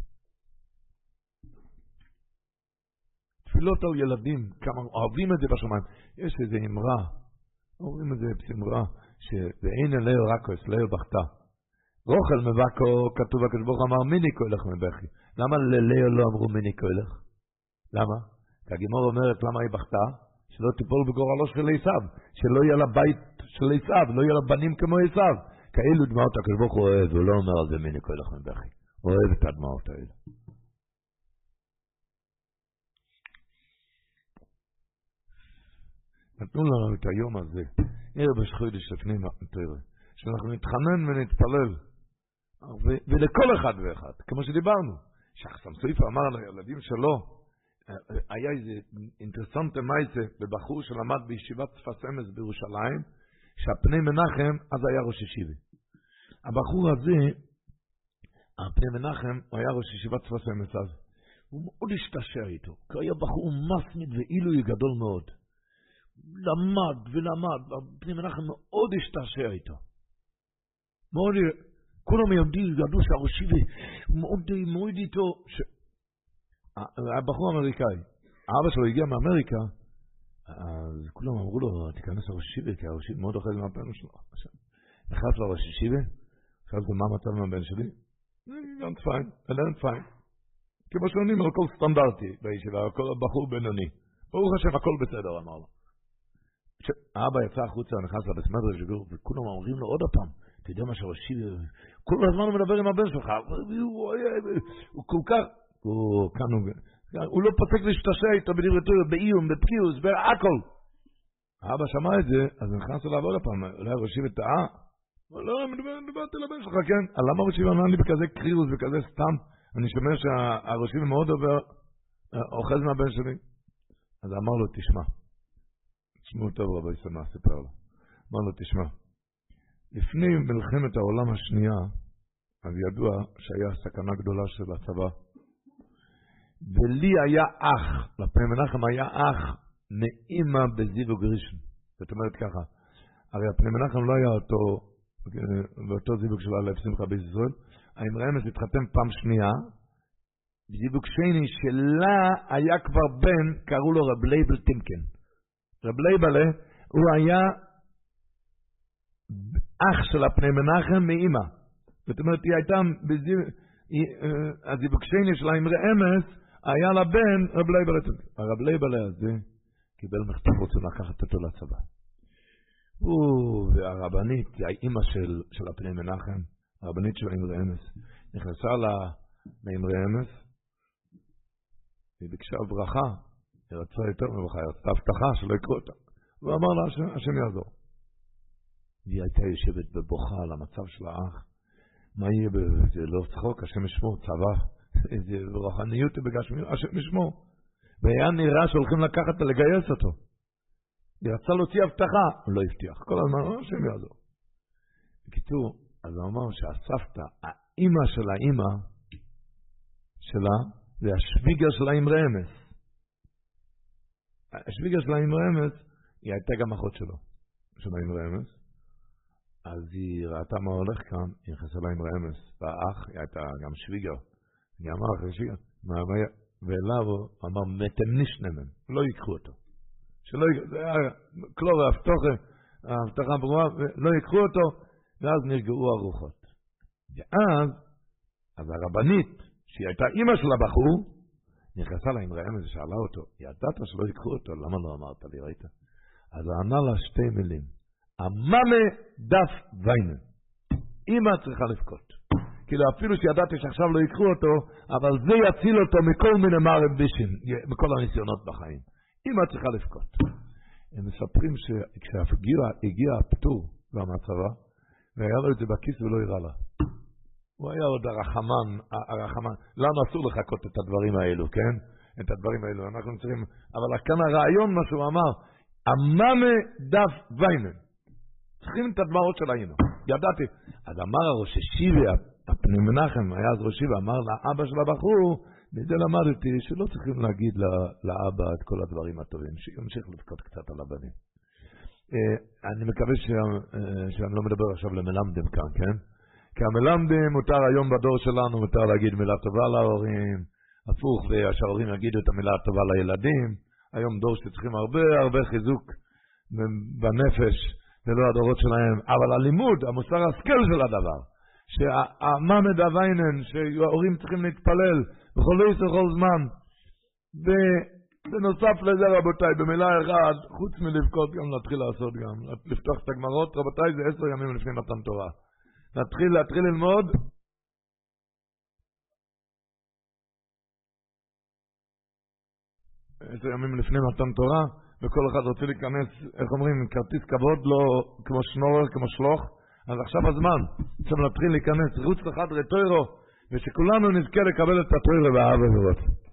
תפילות על ילדים, כמה אוהבים את זה בשמיים. יש איזו אמרה, אומרים את זה באמרה, שאין אלוהו רק אצלהו בכתה. רוכל מבקו, כתוב הקדוש ברוך אמר מיני כהלך מבכי. למה ללאו לא אמרו מיני כהלך? למה? כי הגימור אומרת למה היא בכתה? שלא תיפול בגורלו של עשיו, שלא יהיה לה בית של עשיו, לא יהיה לה בנים כמו עשיו. כאלו דמעות הקדוש ברוך הוא אוהב, הוא לא אומר על זה מיני כהלך מבכי. הוא אוהב את הדמעות האלה. נתנו לנו את היום הזה, ערב ראש חודש לפני מתנתרא, שאנחנו נתחנן ונתפלל, ולכל אחד ואחד, כמו שדיברנו, שחסם סויפה אמר לילדים שלו, היה איזה אינטרסנט מייסה בבחור שלמד בישיבת שפת אמס בירושלים, שהפני מנחם אז היה ראש ישיבי. הבחור הזה, הפני מנחם, הוא היה ראש ישיבת שפת אמס אז. הוא מאוד השתעשע איתו, כי הוא היה בחור מסמיד ועילוי גדול מאוד. למד ולמד, הפני מנחם מאוד השתעשע איתו. מאוד, כולם יודעים, ידעו שהראשיבי מאוד מאוד איתו, ש... היה בחור אמריקאי, האבא שלו הגיע מאמריקה, אז כולם אמרו לו, תיכנס לראשיבי, כי הראשיבי מאוד אוכל מהפעמים שלו. נכנס לראשיבי, שאלתי מה המצב עם הבן שלי? גם פיין, אלן פיין. כמו שעונים על הכל סטנדרטי בישיבה, הכל בחור בינוני. ברוך השם, הכל בסדר, אמר לו. כשאבא יצא החוצה, נכנס לבית מדרש, וכולם אומרים לו עוד פעם, אתה יודע מה שראשי, כל הזמן הוא מדבר עם הבן שלך, הוא כל כך, הוא כאן, הוא לא פוסק להשתשע איתו בדברי תורה, באיום, בפקיעוס, בהכל. האבא שמע את זה, אז נכנס אליו עוד פעם, אולי ראשי וטעה. לא, דיברתי לבן שלך, כן? למה ראשי אמר לי בכזה קרירוס, בכזה סתם? אני שומע שהראשי מאוד עובר, אוחז מהבן שלי. אז אמר לו, תשמע, תשמעו טוב רבי סמא, סיפר לו. אמר לו, תשמע, לפני מלחמת העולם השנייה, אז ידוע שהיה סכנה גדולה של הצבא. ולי היה אח, לפני מנחם היה אח מאימא בזיו גרישן. זאת אומרת ככה, הרי הפני מנחם לא היה אותו, באותו זיווג של אלף שמחה בישראל, האמרי אמס התחתן פעם שנייה, זיווג שני שלה היה כבר בן, קראו לו רב לייבל טימקן. רב לייבלה, הוא היה אח של הפני מנחם מאימא. זאת אומרת, היא הייתה, הזיווג שני של האמרי אמת, היה לה בן רב לייבלה. הרב לייבלה הזה קיבל מכתב רוצים לקחת אותו לצבא. הוא והרבנית, האימא של, של הפני מנחם, הרבנית של אמרי אמת, נכנסה לאמרי אמס, היא ביקשה ברכה, היא רצתה יותר מברכה, היא רצתה הבטחה שלא יקרו אותה. והוא אמר לה, השם, יעזור. והיא הייתה יושבת בבוכה על המצב של האח. מה יהיה, זה לא צחוק, השם ישמור, צבא, איזה רוחניות בגשמיות, השם ישמור. והיה נראה שהולכים לקחת ולגייס אותו. היא רצה להוציא הבטחה, הוא לא הבטיח. כל הזמן, השם יעזור. בקיצור, אז הוא אמר שהסבתא, האימא של האימא שלה, זה השוויגר של האמרי אמס. השוויגר של האמרי אמס, היא הייתה גם אחות שלו, של האמרי אמס. אז היא ראתה מה הולך כאן, היא נכנסה לאמרי אמס, והאח, היא הייתה גם שוויגר. אמרה אחרי שוויגר, ואליו הוא אמר, מתם נשנמן, לא ייקחו אותו. שלא, זה היה קלור ההבטחה, ההבטחה ברורה, לא ייקחו אותו, ואז נרגעו הרוחות. ואז, אז הרבנית, שהיא הייתה אימא של הבחור, נכנסה לה עם רעם ושאלה אותו, ידעת שלא ייקחו אותו, למה לא אמרת לי, ראית? אז הוא ענה לה שתי מילים, המאמה דף ויינן. אימא צריכה לבכות. כאילו אפילו שידעתי שעכשיו לא ייקחו אותו, אבל זה יציל אותו מכל מיני מערבישים, מכל הניסיונות בחיים. אמא צריכה לבכות. הם מספרים שכשהגיע הפטור מהצבא, והיה לו את זה בכיס ולא הראה לה. הוא היה עוד הרחמן, הרחמן. לנו אסור לחכות את הדברים האלו, כן? את הדברים האלו. אנחנו צריכים... אבל כאן הרעיון, מה שהוא אמר, המאמה דף ויימן. צריכים את הדמעות של האמא. ידעתי. אז אמר הראש השיבי, הפני מנחם, היה אז ראש השיבי, אמר לאבא של הבחור, מזה למדתי שלא צריכים להגיד לאבא את כל הדברים הטובים, שימשיך לבכות קצת על הבנים. אה, אני מקווה אה, שאני לא מדבר עכשיו למלמדים כאן, כן? כי המלמדים מותר היום בדור שלנו, מותר להגיד מילה טובה להורים, הפוך, ושההורים יגידו את המילה הטובה לילדים. היום דור שצריכים הרבה הרבה חיזוק בנפש, ולא הדורות שלהם. אבל הלימוד, המוסר השכל של הדבר, שהממד הוויינן, שההורים צריכים להתפלל, בכל עשר כל זמן. ובנוסף לזה, רבותיי, במילה אחת, חוץ מלבכות, גם להתחיל לעשות גם. לפתוח את הגמרות, רבותיי, זה עשר ימים לפני מתן תורה. להתחיל, להתחיל ללמוד. עשר ימים לפני מתן תורה, וכל אחד רוצה להיכנס, איך אומרים, כרטיס כבוד, לא כמו שנורר, כמו שלוח. אז עכשיו הזמן, עכשיו להתחיל להיכנס, רוץ לחדרי טוירו, ושכולנו נזכה לקבל את התורה באהבה ורוצה.